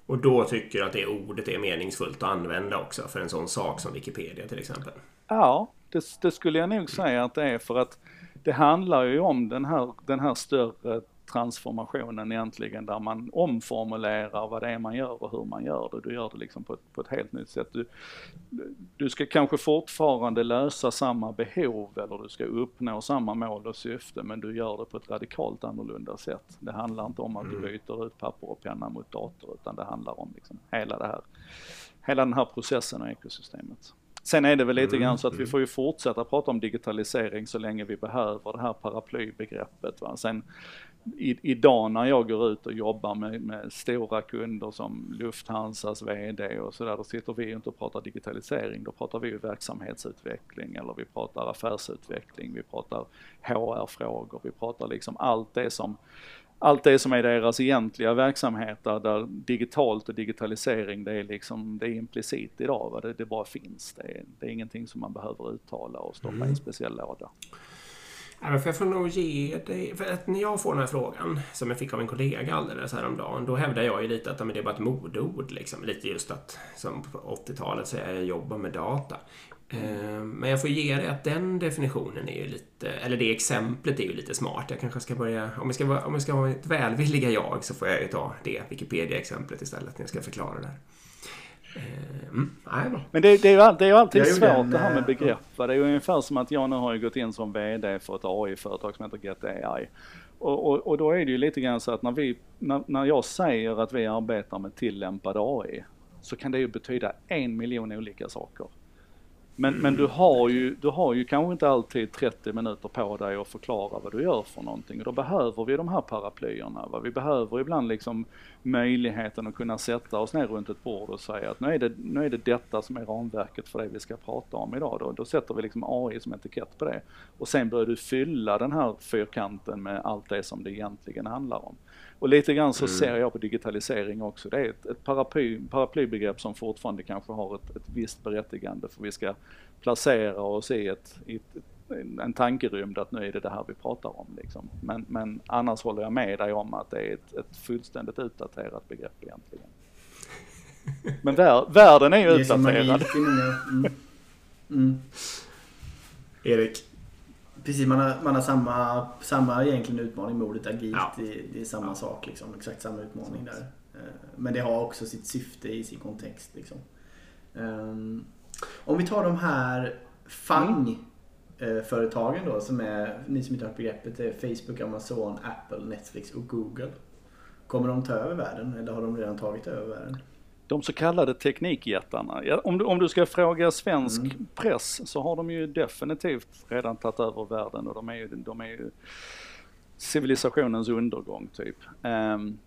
Och då tycker du att det ordet är meningsfullt att använda också för en sån sak som Wikipedia till exempel? Ja, det, det skulle jag nog säga att det är för att det handlar ju om den här, den här större transformationen egentligen där man omformulerar vad det är man gör och hur man gör det. Du gör det liksom på ett, på ett helt nytt sätt. Du, du ska kanske fortfarande lösa samma behov eller du ska uppnå samma mål och syfte men du gör det på ett radikalt annorlunda sätt. Det handlar inte om att du mm. byter ut papper och penna mot dator utan det handlar om liksom hela det här, hela den här processen och ekosystemet. Sen är det väl lite grann så att vi mm. får ju fortsätta prata om digitalisering så länge vi behöver det här paraplybegreppet. Va? Sen i, idag när jag går ut och jobbar med, med stora kunder som Lufthansas VD och sådär, då sitter vi inte och pratar digitalisering, då pratar vi ju verksamhetsutveckling eller vi pratar affärsutveckling, vi pratar HR-frågor, vi pratar liksom allt det som allt det som är deras egentliga verksamheter där digitalt och digitalisering det är liksom, det är implicit idag, va? Det, det bara finns. Det är, det är ingenting som man behöver uttala och stoppa mm. i en speciell låda. Ja, för jag får nog ge dig... För att när jag får den här frågan, som jag fick av en kollega alldeles häromdagen, då hävdar jag ju lite att det är bara ett modeord. Liksom. Lite just att, som på 80-talet säga jag jobbar med data. Eh, men jag får ge dig att den definitionen är ju lite, eller det exemplet är ju lite smart. Jag kanske ska börja, om jag ska vara, om jag ska ha ett välvilliga jag så får jag ju ta det Wikipedia-exemplet istället när jag ska förklara det här. Eh, mm, Men det, det, är ju alltid, det är ju alltid svårt en, det här med eh, begrepp. Det är ju ungefär som att jag nu har gått in som VD för ett AI-företag som heter Get AI. Och, och, och, då är det ju lite grann så att när, vi, när, när jag säger att vi arbetar med tillämpad AI så kan det ju betyda en miljon olika saker. Men, men du, har ju, du har ju kanske inte alltid 30 minuter på dig att förklara vad du gör för någonting och då behöver vi de här paraplyerna. Va? Vi behöver ibland liksom möjligheten att kunna sätta oss ner runt ett bord och säga att nu är det, nu är det detta som är ramverket för det vi ska prata om idag. Då, då sätter vi liksom AI som etikett på det och sen börjar du fylla den här fyrkanten med allt det som det egentligen handlar om. Och lite grann så mm. ser jag på digitalisering också. Det är ett, ett paraply, paraplybegrepp som fortfarande kanske har ett, ett visst berättigande för vi ska placera oss i, ett, i ett, en tankerymd att nu är det det här vi pratar om. Liksom. Men, men annars håller jag med dig om att det är ett, ett fullständigt utdaterat begrepp egentligen. Men vär, världen är ju det utdaterad. Är mm. Mm. Erik? Precis, man har, man har samma, samma egentligen utmaning med ordet agilt. Ja. Det, det, är samma ja. sak, liksom, exakt samma utmaning där. Eh, men det har också sitt syfte i sin kontext. Liksom. Um, om vi tar de här FANG-företagen då som är, ni som inte har begreppet, är Facebook, Amazon, Apple, Netflix och Google. Kommer de ta över världen eller har de redan tagit över världen? de så kallade teknikjättarna. Ja, om, du, om du ska fråga svensk mm. press så har de ju definitivt redan tagit över världen och de är ju, de är ju civilisationens undergång typ. Um,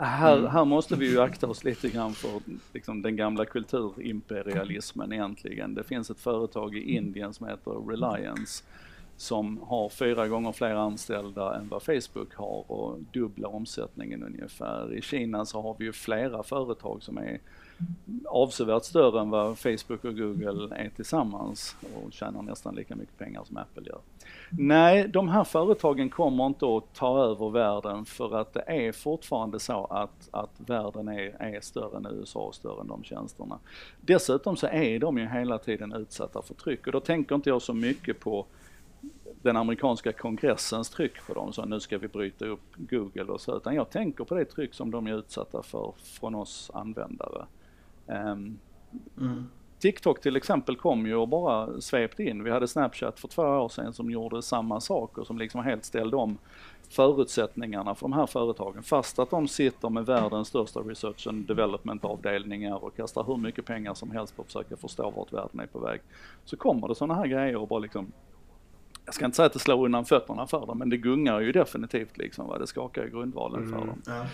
här, mm. här måste vi ju akta oss lite grann för liksom, den gamla kulturimperialismen egentligen. Det finns ett företag i Indien som heter Reliance som har fyra gånger fler anställda än vad Facebook har och dubbla omsättningen ungefär. I Kina så har vi ju flera företag som är avsevärt större än vad Facebook och Google är tillsammans och tjänar nästan lika mycket pengar som Apple gör. Nej, de här företagen kommer inte att ta över världen för att det är fortfarande så att, att världen är, är större än USA och större än de tjänsterna. Dessutom så är de ju hela tiden utsatta för tryck och då tänker inte jag så mycket på den amerikanska kongressens tryck på dem, så nu ska vi bryta upp Google och så, utan jag tänker på det tryck som de är utsatta för från oss användare. Um, mm. TikTok till exempel kom ju och bara svepte in. Vi hade Snapchat för två år sedan som gjorde samma sak och som liksom helt ställde om förutsättningarna för de här företagen. Fast att de sitter med världens största research and development avdelningar och kastar hur mycket pengar som helst på att försöka förstå vart världen är på väg. Så kommer det sådana här grejer och bara liksom jag ska inte säga att det slår undan fötterna för dem, men det gungar ju definitivt liksom. Va? Det skakar i grundvalen mm. för dem. Ja.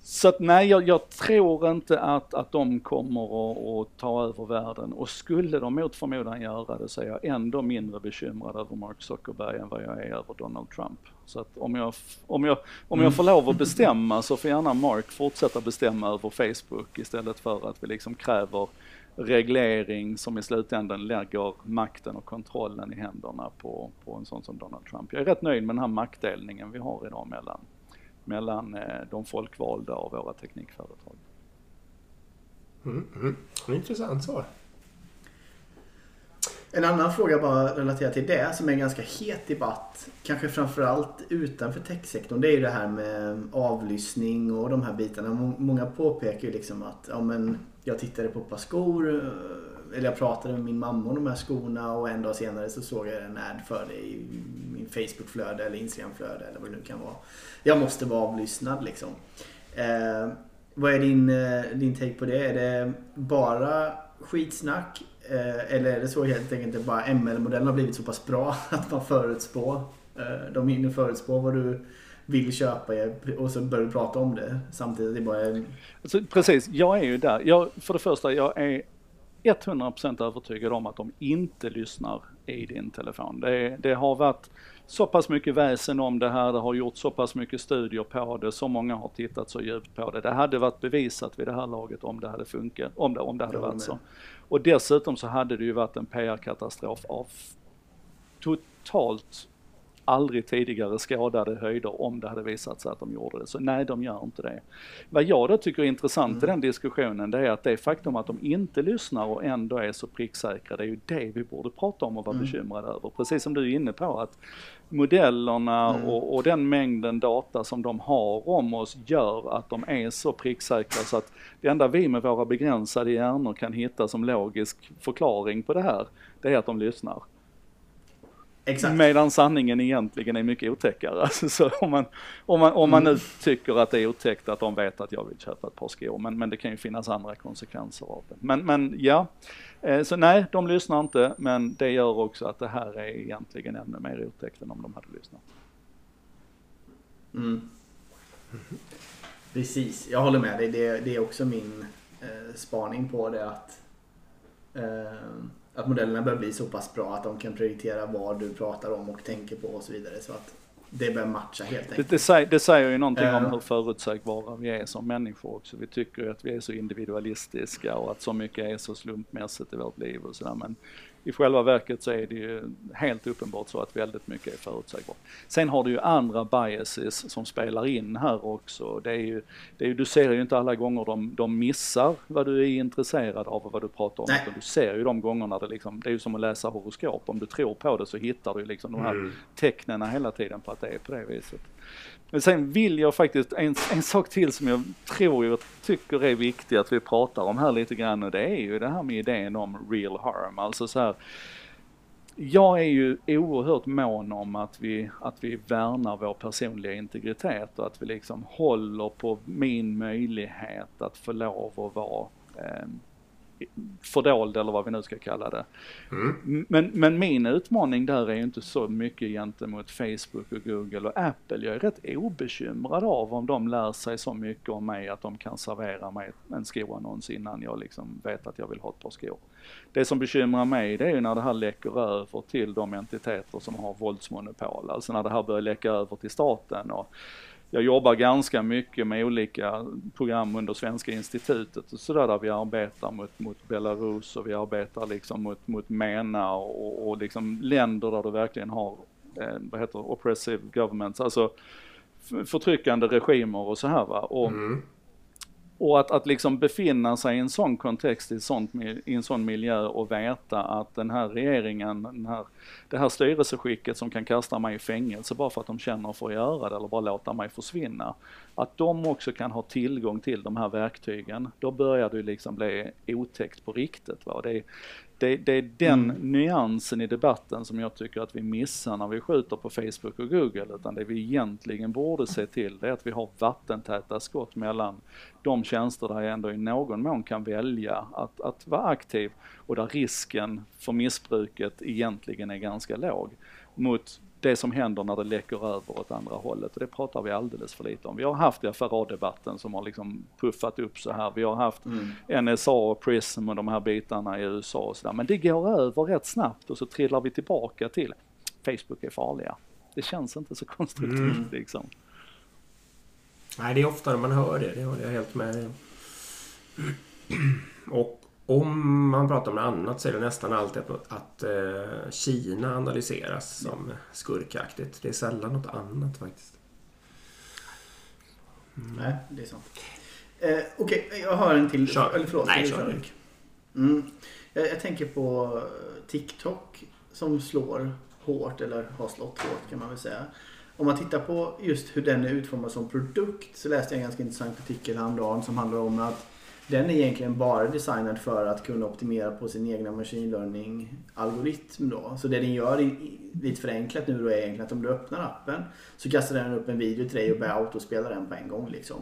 Så att nej, jag, jag, tror inte att, att de kommer att ta över världen och skulle de mot förmodan göra det så är jag ändå mindre bekymrad över Mark Zuckerberg än vad jag är över Donald Trump. Så att om jag, om jag, om jag får lov att bestämma så får gärna Mark fortsätta bestämma över Facebook istället för att vi liksom kräver reglering som i slutändan lägger makten och kontrollen i händerna på, på en sån som Donald Trump. Jag är rätt nöjd med den här maktdelningen vi har idag mellan, mellan eh, de folkvalda och våra teknikföretag. Mm, mm. Intressant svar. En annan fråga bara relaterat till det som är en ganska het debatt, kanske framförallt utanför techsektorn, det är ju det här med avlyssning och de här bitarna. Många påpekar ju liksom att ja, men jag tittade på ett par skor, eh, eller jag pratade med min mamma om de här skorna och en dag senare så såg jag en ad för det i min Facebookflöde eller Instagramflöde eller vad det nu kan vara. Jag måste vara avlyssnad liksom. Eh, vad är din, eh, din take på det? Är det bara skitsnack? Eh, eller är det så helt enkelt att bara ML-modellen har blivit så pass bra att man förutspår, eh, de hinner förutspå vad du vill köpa och så börjar du prata om det samtidigt. Det bara är... alltså, precis, jag är ju där. Jag, för det första, jag är 100% övertygad om att de inte lyssnar i din telefon. Det, det, har varit så pass mycket väsen om det här, det har gjort så pass mycket studier på det, så många har tittat så djupt på det. Det hade varit bevisat vid det här laget om det hade funkat, om det, om det hade varit så. Och dessutom så hade det ju varit en PR-katastrof av totalt aldrig tidigare skadade höjder om det hade visat sig att de gjorde det. Så nej, de gör inte det. Vad jag då tycker är intressant mm. i den diskussionen, det är att det faktum att de inte lyssnar och ändå är så pricksäkra, det är ju det vi borde prata om och vara mm. bekymrade över. Precis som du är inne på att modellerna mm. och, och, den mängden data som de har om oss gör att de är så pricksäkra så att det enda vi med våra begränsade hjärnor kan hitta som logisk förklaring på det här, det är att de lyssnar. Exakt. Medan sanningen egentligen är mycket otäckare. Alltså, så om man, om man, om man Mm. nu tycker att det är otäckt att de vet att jag vill köpa ett par skor, men, men det kan ju finnas andra konsekvenser av det. Men, men ja, eh, så nej, de lyssnar inte, men det gör också att det här är egentligen ännu mer otäckt än om de hade lyssnat. Mm. Precis, jag håller med dig. Det, det är också min eh, spaning på det att, eh, att modellerna börjar bli så pass bra att de kan prioritera vad du pratar om och tänker på och så vidare. Så att det börjar matcha helt Det, enkelt. det, säger, det säger ju någonting om Ja. hur förutsägbara vi är som människor också. Vi tycker ju att vi är så individualistiska och att så mycket är så slumpmässigt i vårt liv och sådär. Men i själva verket så är det ju helt uppenbart så att väldigt mycket är förutsägbart. Sen har du ju andra biases som spelar in här också. Det är ju, det är ju, du ser ju inte alla gånger de, de missar vad du är intresserad av och vad du pratar om. Utan du ser ju de gångerna det liksom, det är ju som att läsa horoskop. Om du tror på det så hittar du liksom de här Mm. tecknen hela tiden på att det är på det viset. Men sen vill jag faktiskt, en, en sak till som jag tror jag tycker är viktig att vi pratar om här lite grann och det är ju det här med idén om real harm. Alltså så här, jag är ju oerhört mån om att vi, att vi värnar vår personliga integritet och att vi liksom håller på min möjlighet att få lov att vara eh, fördold eller vad vi nu ska kalla det. Mm. Men, men min utmaning där är ju inte så mycket gentemot Facebook och Google och Apple. Jag är rätt obekymrad av om de lär sig så mycket om mig att de kan servera mig en skoannons innan jag liksom vet att jag vill ha ett par skor. Det som bekymrar mig det är ju när det här läcker över till de entiteter som har våldsmonopol. Alltså när det här börjar läcka över till staten. Och jag jobbar ganska mycket med olika program under Svenska institutet och sådär där vi arbetar mot, mot Belarus och vi arbetar liksom mot, mot MENA och, och liksom länder där du verkligen har, eh, vad heter det, oppressive governments, alltså förtryckande regimer och så här va. Och, Mm och att, att liksom befinna sig i en sån kontext, i, sånt, i en sån miljö och veta att den här regeringen, den här, det här styrelseskicket som kan kasta mig i fängelse bara för att de känner för att göra det eller bara låta mig försvinna. Att de också kan ha tillgång till de här verktygen, då börjar det liksom bli otäckt på riktigt. Va? Det, är- det, det är den nyansen i debatten som jag tycker att vi missar när vi skjuter på Facebook och Google. Utan det vi egentligen borde se till det är att vi har vattentäta skott mellan de tjänster där jag ändå i någon mån kan välja att, att vara aktiv och där risken för missbruket egentligen är ganska låg mot det som händer när det läcker över åt andra hållet och det pratar vi alldeles för lite om. Vi har haft FRA-debatten som har liksom puffat upp så här. Vi har haft NSA och Prism och de här bitarna i USA och sådär. Men det går över rätt snabbt och så trillar vi tillbaka till Facebook är farliga. Det känns inte så konstruktivt Mm. liksom. Nej, det är oftare man hör det. Det håller jag helt med om. Och om man pratar om något annat så är det nästan alltid att, att eh, Kina analyseras som skurkaktigt. Det är sällan något annat faktiskt. Nej, det är sant. Eh, Okej, jag har en till. Kör. Eller förlåt. Nej, kör. Mm. Jag, jag tänker på TikTok som slår hårt, eller har slått hårt kan man väl säga. Om man tittar på just hur den är utformad som produkt så läste jag en ganska intressant artikel häromdagen som handlar om att den är egentligen bara designad för att kunna optimera på sin egna machine learning algoritm då. Så det den gör, i- lite förenklat nu då, är egentligen att om du öppnar appen så kastar den upp en video till dig och börjar autospela den på en gång liksom.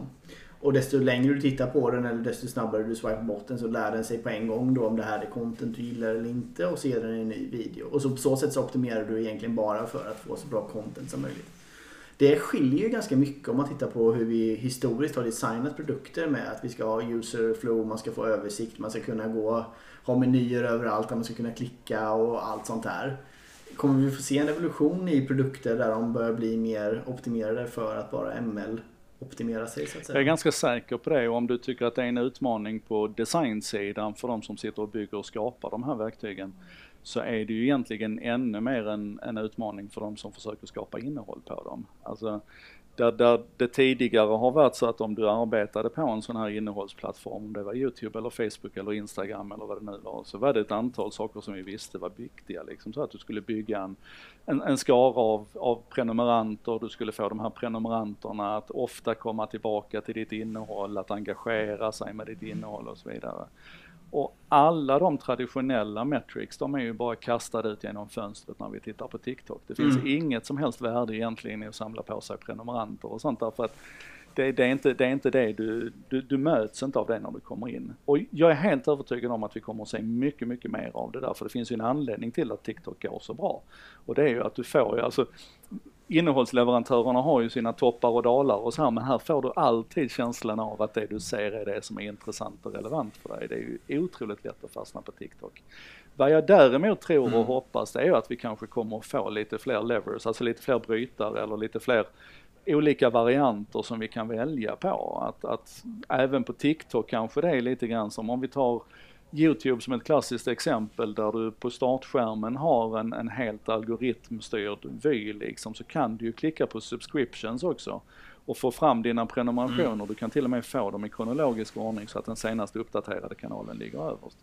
Och desto längre du tittar på den eller desto snabbare du swipar bort den så lär den sig på en gång då om det här är content du gillar eller inte och ser den i en ny video. Och så på så sätt så optimerar du egentligen bara för att få så bra content som möjligt. Det skiljer ju ganska mycket om man tittar på hur vi historiskt har designat produkter med att vi ska ha user flow, man ska få översikt, man ska kunna gå, ha menyer överallt, där man ska kunna klicka och allt sånt där. Kommer vi få se en evolution i produkter där de börjar bli mer optimerade för att bara ML optimera sig så att Jag är ganska säker på det och om du tycker att det är en utmaning på designsidan för de som sitter och bygger och skapar de här verktygen så är det ju egentligen ännu mer en, en utmaning för de som försöker skapa innehåll på dem. Alltså, Där, där det tidigare har varit så att om du arbetade på en sån här innehållsplattform, om det var Youtube eller Facebook eller Instagram eller vad det nu var, så var det ett antal saker som vi visste var viktiga. Liksom, så att du skulle bygga en, en, en skara av, av prenumeranter, du skulle få de här prenumeranterna att ofta komma tillbaka till ditt innehåll, att engagera sig med ditt innehåll och så vidare. Och alla de traditionella metrics, de är ju bara kastade ut genom fönstret när vi tittar på TikTok. Det finns mm. inget som helst värde egentligen i att samla på sig prenumeranter och sånt därför att det, det, är inte det, är inte det du, du, du möts inte av det när du kommer in. Och jag är helt övertygad om att vi kommer att se mycket, mycket mer av det där, för det finns ju en anledning till att TikTok går så bra. Och det är ju att du får ju, alltså innehållsleverantörerna har ju sina toppar och dalar och så här, men här får du alltid känslan av att det du ser är det som är intressant och relevant för dig. Det är ju otroligt lätt att fastna på TikTok. Vad jag däremot tror och mm. hoppas det är att vi kanske kommer att få lite fler levers, alltså lite fler brytare eller lite fler olika varianter som vi kan välja på. Att, att även på TikTok kanske det är lite grann som om vi tar Youtube som ett klassiskt exempel där du på startskärmen har en, en helt algoritmstyrd vy liksom, så kan du ju klicka på subscriptions också och få fram dina prenumerationer. Mm. Du kan till och med få dem i kronologisk ordning så att den senaste uppdaterade kanalen ligger överst.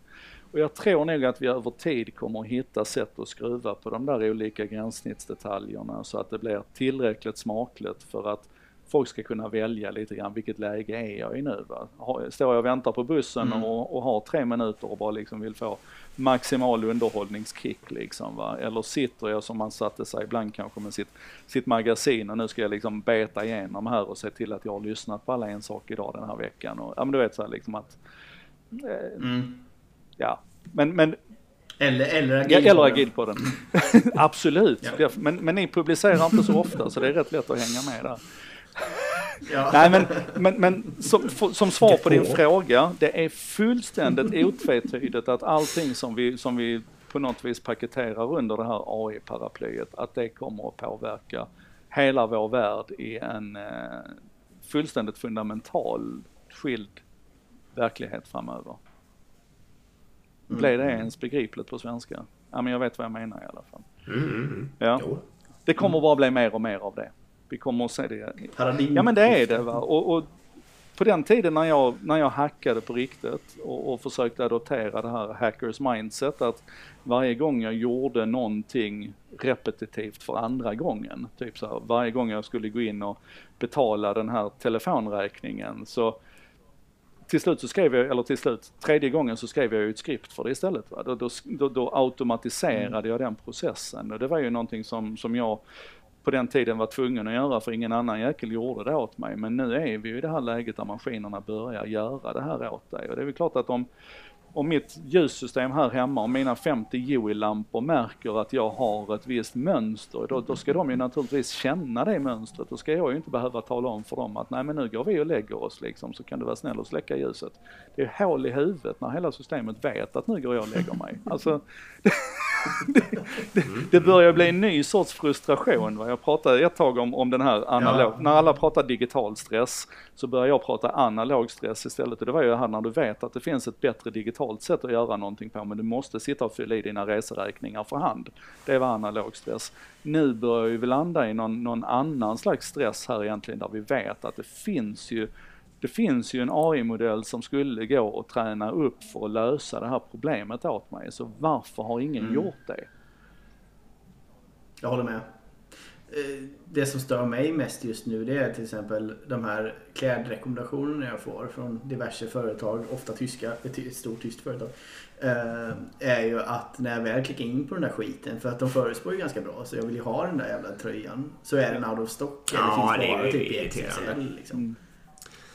Och jag tror nog att vi över tid kommer att hitta sätt att skruva på de där olika gränssnittsdetaljerna så att det blir tillräckligt smakligt för att folk ska kunna välja lite grann vilket läge är jag i nu va? Står jag och väntar på bussen mm. och, och, har tre minuter och bara liksom vill få maximal underhållningskick liksom va? Eller sitter jag som man satte sig ibland kanske med sitt, sitt magasin och nu ska jag liksom beta igenom här och se till att jag har lyssnat på alla en sak idag den här veckan och ja men du vet så här liksom att eh, mm. Ja, men, men eller, eller agilpodden. Eller agilpodden. Absolut. Ja. Men, men ni publicerar inte så ofta så det är rätt lätt att hänga med där. Ja. Nej men, men, men som, som svar på din fråga, det är fullständigt otvetydigt att allting som vi, som vi på något vis paketerar under det här AI-paraplyet, att det kommer att påverka hela vår värld i en eh, fullständigt fundamental skild verklighet framöver. Mm. Blir det ens begripligt på svenska? Ja men jag vet vad jag menar i alla fall. Mm. mm, mm. Ja. Det kommer bara bli mer och mer av det. Vi kommer att se det. Paradigm. Ja men det är det va. Och, och, på den tiden när jag, när jag hackade på riktigt och, och försökte adoptera det här hackers mindset att varje gång jag gjorde någonting repetitivt för andra gången, typ så här, varje gång jag skulle gå in och betala den här telefonräkningen så till slut så skrev jag, eller till slut, tredje gången så skrev jag ju ett skript för det istället. Va? Då, då, då automatiserade mm. jag den processen och det var ju någonting som, som jag på den tiden var tvungen att göra för ingen annan jäkel gjorde det åt mig. Men nu är vi ju i det här läget där maskinerna börjar göra det här åt dig. Och det är väl klart att om om mitt ljussystem här hemma, om mina 50 Joey-lampor märker att jag har ett visst mönster, då, då ska de ju naturligtvis känna det mönstret. Då ska jag ju inte behöva tala om för dem att nej men nu går vi och lägger oss liksom, så kan du vara snäll och släcka ljuset. Det är hål i huvudet när hela systemet vet att nu går jag och lägger mig. Alltså, det, det, det, börjar bli en ny sorts frustration. Va? Jag pratade ett tag om, om den här analog, ja. när alla pratar digital stress så börjar jag prata analog stress istället. Och det var ju det här när du vet att det finns ett bättre digitalt sätt att göra någonting på men du måste sitta och fylla i dina reseräkningar för hand. Det var analog stress. Nu börjar vi landa i någon, någon annan slags stress här egentligen där vi vet att det finns ju det finns ju en AI-modell som skulle gå att träna upp för att lösa det här problemet åt mig. Så varför har ingen mm. gjort det? Jag håller med. Eh, det som stör mig mest just nu det är till exempel de här klädrekommendationerna jag får från diverse företag, ofta tyska, ett stort tyskt företag. Eh, är ju att när jag väl klickar in på den där skiten, för att de förutspår ju ganska bra, så jag vill ju ha den där jävla tröjan. Så är den out of stock. Eller ja, finns bara typ i XXL. Liksom. Mm.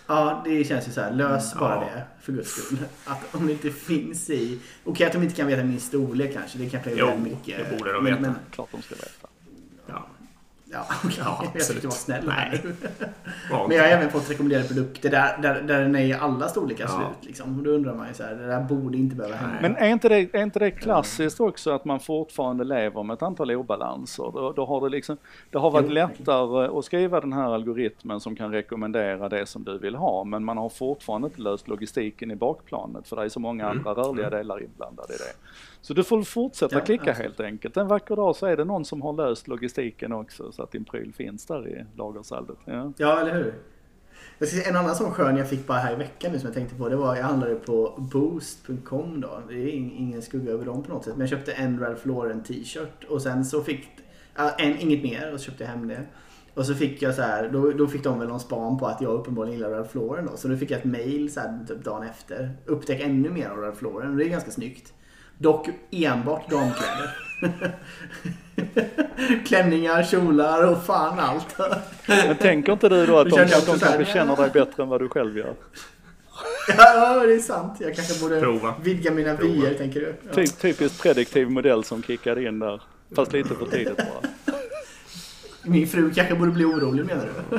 Ja, det känns ju så här. Lös bara ja. det för guds skull. Att om det inte finns i... Okej okay, att de inte kan veta min storlek kanske. Det kanske är jo, väldigt mycket. det borde de veta. Men, Klart de ska veta. Ja, okay. ja jag försökte vara snäll Nej. Men jag har även fått rekommenderade produkter där, där, där den är i alla storlekar ja. slut. Liksom. Och då undrar man ju så här, det där borde inte behöva hända. Men är inte, det, är inte det klassiskt också att man fortfarande lever med ett antal obalanser? Då, då har det, liksom, det har varit jo, lättare att skriva den här algoritmen som kan rekommendera det som du vill ha, men man har fortfarande inte löst logistiken i bakplanet för det är så många mm. andra rörliga mm. delar inblandade i det. Så du får fortsätta ja, klicka absolut. helt enkelt. En vacker dag så är det någon som har löst logistiken också. känsla att din pryl finns där i lagersaldet. Ja, ja eller hur. En annan sån skön jag fick bara här i veckan nu som jag tänkte på. Det var, jag handlade på boost.com då. Det är ingen skugga över dem på något sätt. Men jag köpte en Ralph Lauren t-shirt och sen så fick, en, inget mer och så köpte jag hem det. Och så fick jag så här, då, då fick de väl någon span på att jag uppenbarligen gillar Ralph Lauren då. Så då fick jag ett mail så här, typ dagen efter. Upptäck ännu mer av Ralph Lauren. Och det är ganska snyggt. Dock enbart damkläder. Klänningar, kjolar och fan allt. Men tänker inte du då att de, de kanske känner dig bättre än vad du själv gör? Ja, det är sant. Jag kanske borde Prova. vidga mina vyer, tänker du. Ja. Typ, typiskt prediktiv modell som kickade in där. Fast lite för tidigt bara. Min fru kanske borde bli orolig menar du?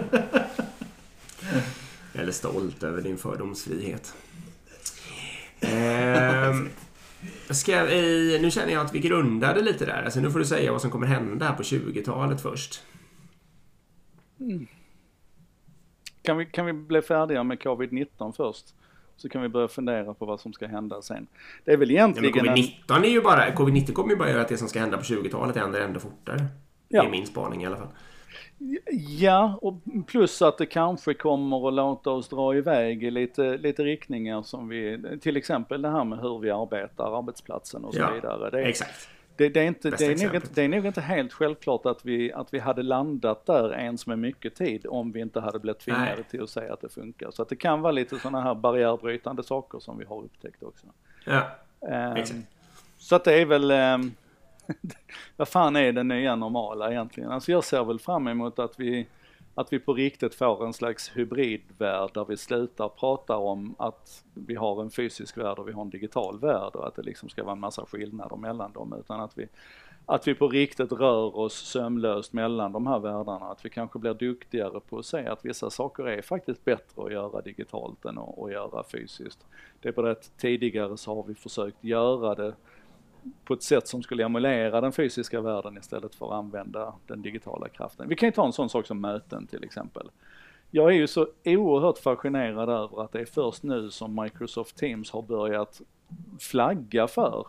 Eller stolt över din fördomsfrihet. Ehm, ska vi, nu känner jag att vi grundade lite där. Alltså nu får du säga vad som kommer hända här på 20-talet först. Mm. Kan, vi, kan vi bli färdiga med covid-19 först? Så kan vi börja fundera på vad som ska hända sen. Det är väl egentligen... Ja, covid-19 är ju bara... Covid-19 kommer ju bara göra att det som ska hända på 20-talet händer ändå fortare. Ja. Det är min spaning i alla fall. Ja, och plus att det kanske kommer att låta oss dra iväg i lite, lite riktningar som vi, till exempel det här med hur vi arbetar, arbetsplatsen och så ja, vidare. Det, exakt. Det, det, är inte, det, är nog inte, det är nog inte helt självklart att vi, att vi hade landat där ens med mycket tid om vi inte hade blivit tvingade Nej. till att säga att det funkar. Så att det kan vara lite sådana här barriärbrytande saker som vi har upptäckt också. Ja, um, exakt. Så att det är väl, um, vad fan är det nya normala egentligen? Alltså jag ser väl fram emot att vi, att vi på riktigt får en slags hybridvärld där vi slutar prata om att vi har en fysisk värld och vi har en digital värld och att det liksom ska vara en massa skillnader mellan dem utan att vi, att vi på riktigt rör oss sömlöst mellan de här världarna. Att vi kanske blir duktigare på att se att vissa saker är faktiskt bättre att göra digitalt än att, att göra fysiskt. Det är bara att tidigare så har vi försökt göra det på ett sätt som skulle emulera den fysiska världen istället för att använda den digitala kraften. Vi kan ju ta en sån sak som möten till exempel. Jag är ju så oerhört fascinerad över att det är först nu som Microsoft Teams har börjat flagga för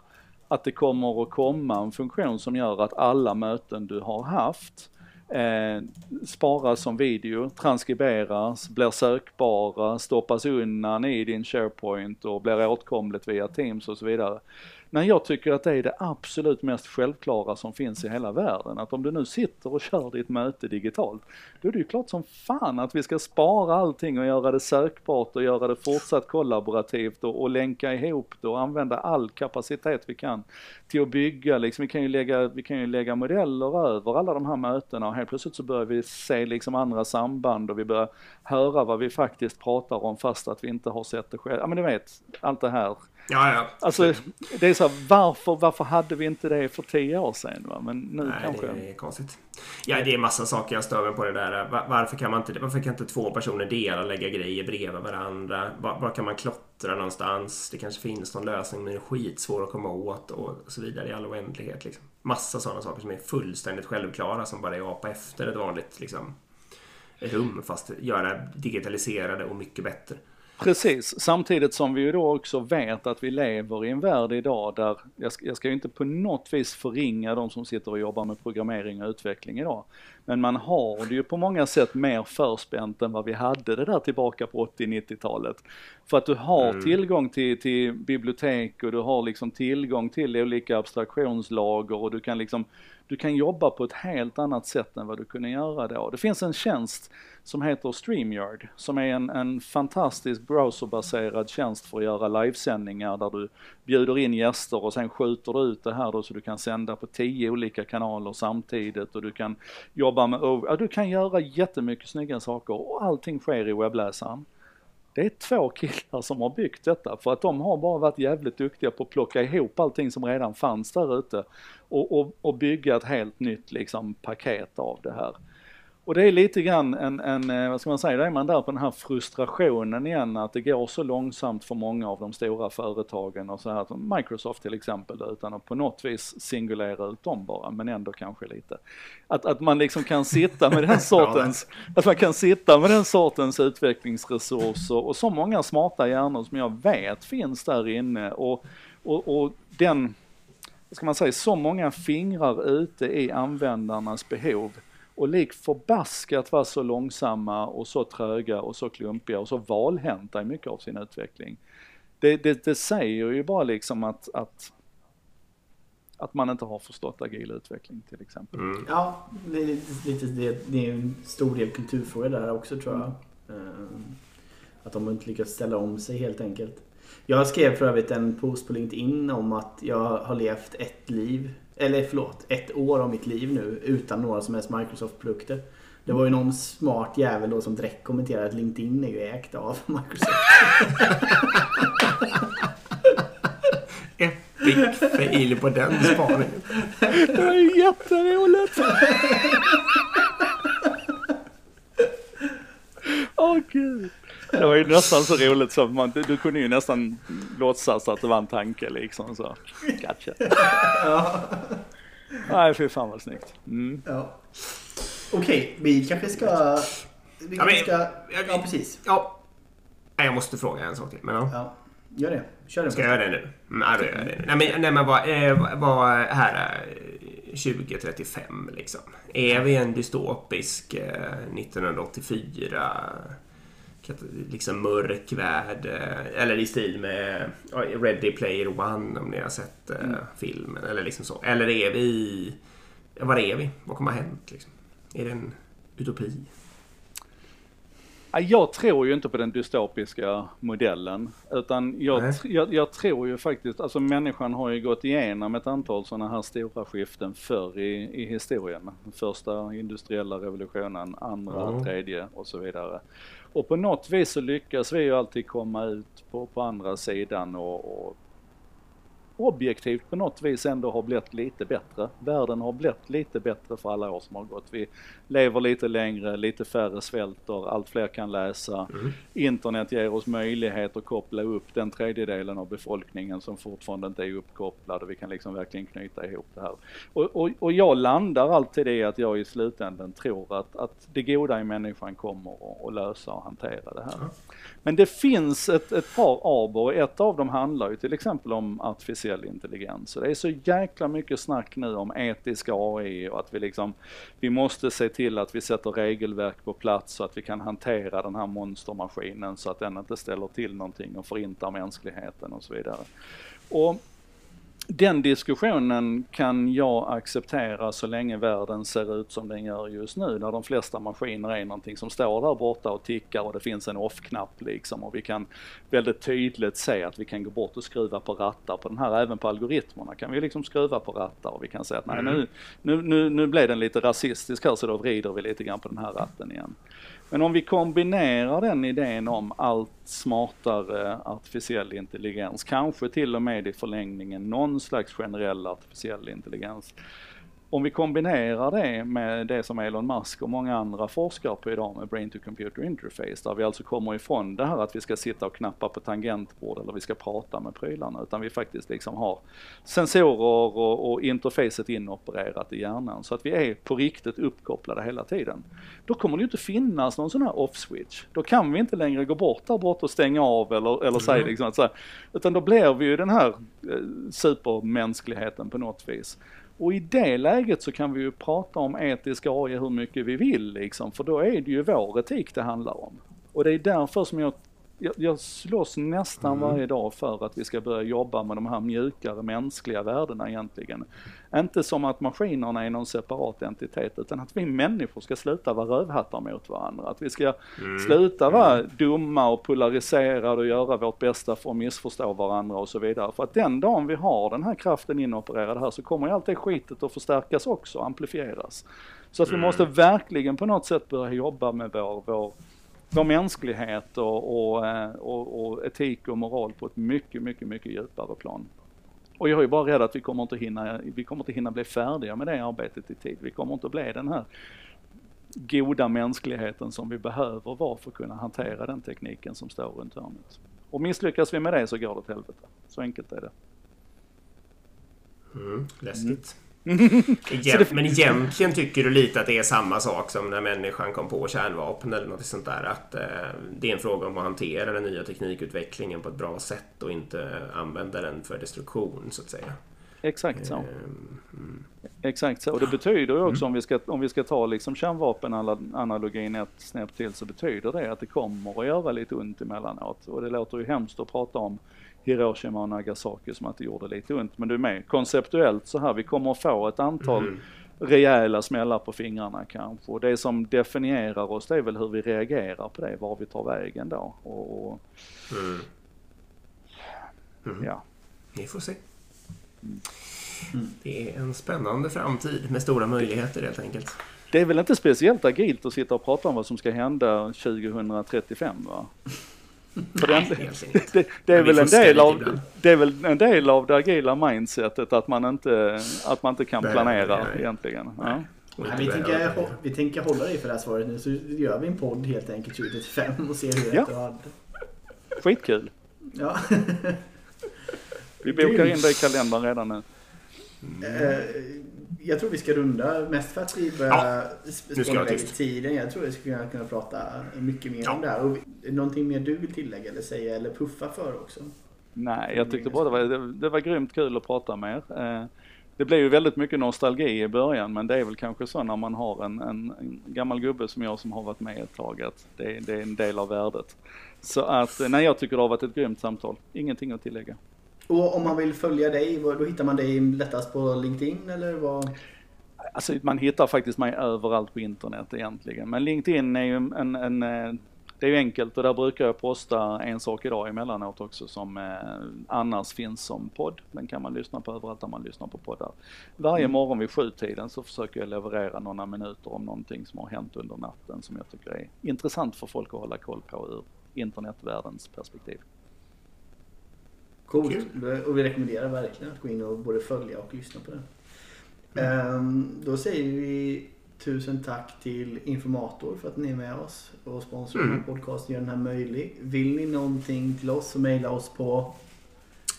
att det kommer att komma en funktion som gör att alla möten du har haft eh, sparas som video, transkriberas, blir sökbara, stoppas undan i din SharePoint och blir åtkomligt via Teams och så vidare. Men jag tycker att det är det absolut mest självklara som finns i hela världen. Att om du nu sitter och kör ditt möte digitalt, då är det ju klart som fan att vi ska spara allting och göra det sökbart och göra det fortsatt kollaborativt och, och länka ihop det och använda all kapacitet vi kan till att bygga liksom, vi kan ju lägga, vi kan ju lägga modeller över alla de här mötena och helt plötsligt så börjar vi se liksom andra samband och vi börjar höra vad vi faktiskt pratar om fast att vi inte har sett det själv. Ja men du vet, allt det här Ja, ja. Alltså, det är så här, varför, varför hade vi inte det för tio år sedan? Va? Men nu Nej, kanske... det är konstigt. Ja, det är massa saker jag stör mig på det där. Varför kan, man inte, varför kan inte två personer dela lägga grejer bredvid varandra? Var, var, kan man klottra någonstans? Det kanske finns någon lösning men det är skitsvår att komma åt och så vidare i all oändlighet. Liksom. Massa sådana saker som är fullständigt självklara som bara är apa efter ett vanligt liksom, rum fast göra digitaliserade och mycket bättre. Precis, samtidigt som vi ju då också vet att vi lever i en värld idag där, jag ska, jag ska ju inte på något vis förringa de som sitter och jobbar med programmering och utveckling idag, men man har det ju på många sätt mer förspänt än vad vi hade det där tillbaka på 80-90-talet. För att du har mm. tillgång till, till bibliotek och du har liksom tillgång till olika abstraktionslager och du kan liksom, du kan jobba på ett helt annat sätt än vad du kunde göra då. Det finns en tjänst som heter StreamYard som är en, en fantastisk browserbaserad tjänst för att göra livesändningar där du bjuder in gäster och sen skjuter du ut det här då så du kan sända på tio olika kanaler samtidigt och du kan jobba med, ja, du kan göra jättemycket snygga saker och allting sker i webbläsaren. Det är två killar som har byggt detta för att de har bara varit jävligt duktiga på att plocka ihop allting som redan fanns där ute och, och, och bygga ett helt nytt liksom paket av det här. Och det är lite grann en, en, eh, vad ska man säga, då är man där på den här frustrationen igen att det går så långsamt för många av de stora företagen och så här, som Microsoft till exempel, utan att på något vis singulera ut dem bara, men ändå kanske lite. Att, att man liksom kan sitta med den sortens, att man kan sitta med den sortens utvecklingsresurser och så många smarta hjärnor som jag vet finns där inne och, och, och den, vad ska man säga, så många fingrar ute i användarnas behov och lik förbaskat vara så långsamma och så tröga och så klumpiga och så valhänta i mycket av sin utveckling. Det, det, det säger ju bara liksom att, att att man inte har förstått agil utveckling till exempel. Mm. Ja, det är, lite, lite, det, det är en stor del kulturfråga där också tror jag. Mm. Att de inte lyckats ställa om sig helt enkelt. Jag skrev för övrigt en post på LinkedIn om att jag har levt ett liv, eller förlåt, ett år av mitt liv nu utan några som helst Microsoft-produkter. Det var ju någon smart jävel då som direkt kommenterade att LinkedIn är ju ägt av Microsoft. Epic fail på den spaningen. Det ju jätteroligt! Åh oh, gud. Det var ju nästan så roligt så man, du, du kunde ju nästan låtsas att det var en tanke liksom så. Gotcha. Ja. Nej fy fan vad snyggt. Mm. Ja. Okej, okay, vi kanske ska... Vi kanske ska... Ja, precis. Ja. Jag måste fråga en sak till. Men ja. ja. Gör det. Kör det. Ska jag göra det nu? Mm, ja, då gör jag det. Nej men, nej, men vad, eh, vad här 2035 eh, liksom? Är vi en dystopisk 1984 eh, liksom mörk värld eller i stil med Ready Player One om ni har sett mm. filmen eller liksom så. Eller är vi... Var är vi? Vad kommer ha hänt liksom? Är det en utopi? Jag tror ju inte på den dystopiska modellen. Utan jag, jag, jag, tror ju faktiskt, alltså människan har ju gått igenom ett antal sådana här stora skiften förr i, i historien. Första industriella revolutionen, andra, mm. tredje och så vidare. Och på något vis så lyckas vi ju alltid komma ut på, på andra sidan och, och objektivt på något vis ändå har blivit lite bättre. Världen har blivit lite bättre för alla år som har gått. Vi lever lite längre, lite färre svälter, allt fler kan läsa. Mm. Internet ger oss möjlighet att koppla upp den tredjedelen av befolkningen som fortfarande inte är uppkopplad och vi kan liksom verkligen knyta ihop det här. Och, och, och jag landar alltid i att jag i slutändan tror att, att det goda i människan kommer att lösa och hantera det här. Men det finns ett, ett par aber, ett av dem handlar ju till exempel om artificiell intelligens. Så det är så jäkla mycket snack nu om etisk AI och att vi liksom, vi måste se till att vi sätter regelverk på plats så att vi kan hantera den här monstermaskinen så att den inte ställer till någonting och förintar mänskligheten och så vidare. Och den diskussionen kan jag acceptera så länge världen ser ut som den gör just nu, där de flesta maskiner är någonting som står där borta och tickar och det finns en off-knapp liksom. Och vi kan väldigt tydligt se att vi kan gå bort och skruva på rattar på den här, även på algoritmerna kan vi liksom skruva på rattar och vi kan säga att nej nu, nu, nu, nu blev den lite rasistisk här så då vrider vi lite grann på den här ratten igen. Men om vi kombinerar den idén om allt smartare artificiell intelligens, kanske till och med i förlängningen någon slags generell artificiell intelligens, om vi kombinerar det med det som Elon Musk och många andra forskar på idag med Brain to Computer Interface, där vi alltså kommer ifrån det här att vi ska sitta och knappa på tangentbord eller vi ska prata med prylarna, utan vi faktiskt liksom har sensorer och, och interfacet inopererat i hjärnan så att vi är på riktigt uppkopplade hela tiden. Då kommer det ju inte finnas någon sån här off-switch. Då kan vi inte längre gå bort där borta och stänga av eller, eller mm. säga liksom att så här, utan då blir vi ju den här eh, supermänskligheten på något vis. Och i det läget så kan vi ju prata om etisk AI hur mycket vi vill liksom, för då är det ju vår etik det handlar om. Och det är därför som jag jag, jag slåss nästan mm. varje dag för att vi ska börja jobba med de här mjukare mänskliga värdena egentligen. Inte som att maskinerna är någon separat entitet utan att vi människor ska sluta vara rövhattar mot varandra. Att vi ska mm. sluta vara mm. dumma och polariserade och göra vårt bästa för att missförstå varandra och så vidare. För att den dagen vi har den här kraften inopererad här så kommer ju allt det skitet att förstärkas också, amplifieras. Så att vi mm. måste verkligen på något sätt börja jobba med vår, vår vår mänsklighet och, och, eh, och, och, etik och moral på ett mycket, mycket, mycket djupare plan. Och jag är bara rädd att vi kommer inte hinna, vi kommer inte hinna bli färdiga med det arbetet i tid. Vi kommer inte bli den här goda mänskligheten som vi behöver vara för att kunna hantera den tekniken som står runt hörnet. Och misslyckas vi med det så går det åt helvete. Så enkelt är det. Mm, läskigt. Men egentligen tycker du lite att det är samma sak som när människan kom på kärnvapen eller något sånt där. Att eh, det är en fråga om att hantera den nya teknikutvecklingen på ett bra sätt och inte använda den för destruktion så att säga. Exakt så. Ehm, mm. Exakt så. Och det betyder ju också om vi ska, om vi ska ta liksom kärnvapenanalogin ett snäpp till så betyder det att det kommer att göra lite ont emellanåt. Och det låter ju hemskt att prata om Hiroshima och Nagasaki som att det gjorde lite ont. Men du är med, konceptuellt så här, vi kommer att få ett antal Mm. rejäla smällar på fingrarna kanske. Och det som definierar oss det är väl hur vi reagerar på det, var vi tar vägen då. Och, och Mm. Mm. ja. Vi får se. Mm. Det är en spännande framtid med stora möjligheter helt enkelt. Det är väl inte speciellt agilt att sitta och prata om vad som ska hända 2035 va? För den, det, det, är väl en del av, ibland. det är väl en del av det agila mindsetet att man inte, att man inte kan planera nej. egentligen. Ja. Nej. Nej, vi, tänker, vi tänker hålla dig för det här svaret nu så gör vi en podd helt enkelt 2035 och ser hur Ja. du hade. Skitkul. Ja. Vi bokar in det i kalendern redan nu. Eh, jag tror vi ska runda mest för att vi börjar iväg i tyst. tiden. Jag tror vi skulle kunna, prata mycket mer Ja. om det här. Och någonting mer du vill tillägga eller säga eller puffa för också? Nej, jag tyckte bara det var, det, det var grymt kul att prata med er. Eh, Det blev ju väldigt mycket nostalgi i början men det är väl kanske så när man har en, en, en gammal gubbe som jag som har varit med ett tag att det, det är en del av värdet. Så att, eh, nej jag tycker det har varit ett grymt samtal. Ingenting att tillägga. Och om man vill följa dig, då hittar man dig lättast på LinkedIn eller vad? Alltså man hittar faktiskt mig överallt på internet egentligen. Men LinkedIn är ju en, en, eh, det är ju enkelt och där brukar jag posta en sak idag emellanåt också som eh, annars finns som podd. Den kan man lyssna på överallt där man lyssnar på poddar. Varje morgon vid sjutiden så försöker jag leverera några minuter om någonting som har hänt under natten som jag tycker är intressant för folk att hålla koll på ur internetvärldens perspektiv. Coolt. Och vi rekommenderar verkligen att gå in och både följa och lyssna på den. Ehm, då säger vi tusen tack till Informator för att ni är med oss och sponsrar den här podcasten, gör den här möjlig. Vill ni någonting till oss så mejla oss på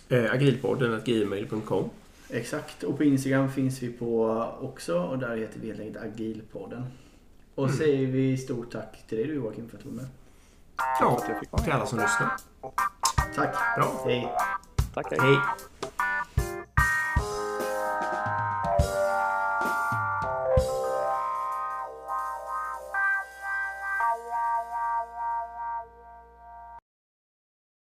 Eh, Agilpodden gmail.com. Exakt, och på Instagram finns vi på också och där heter vi helt enkelt Agilpodden. Och säger vi stort tack till dig Joakim för att du var med. Ja, till alla som lyssnar. Tack! Bra. Hej! Tack hej. Hej.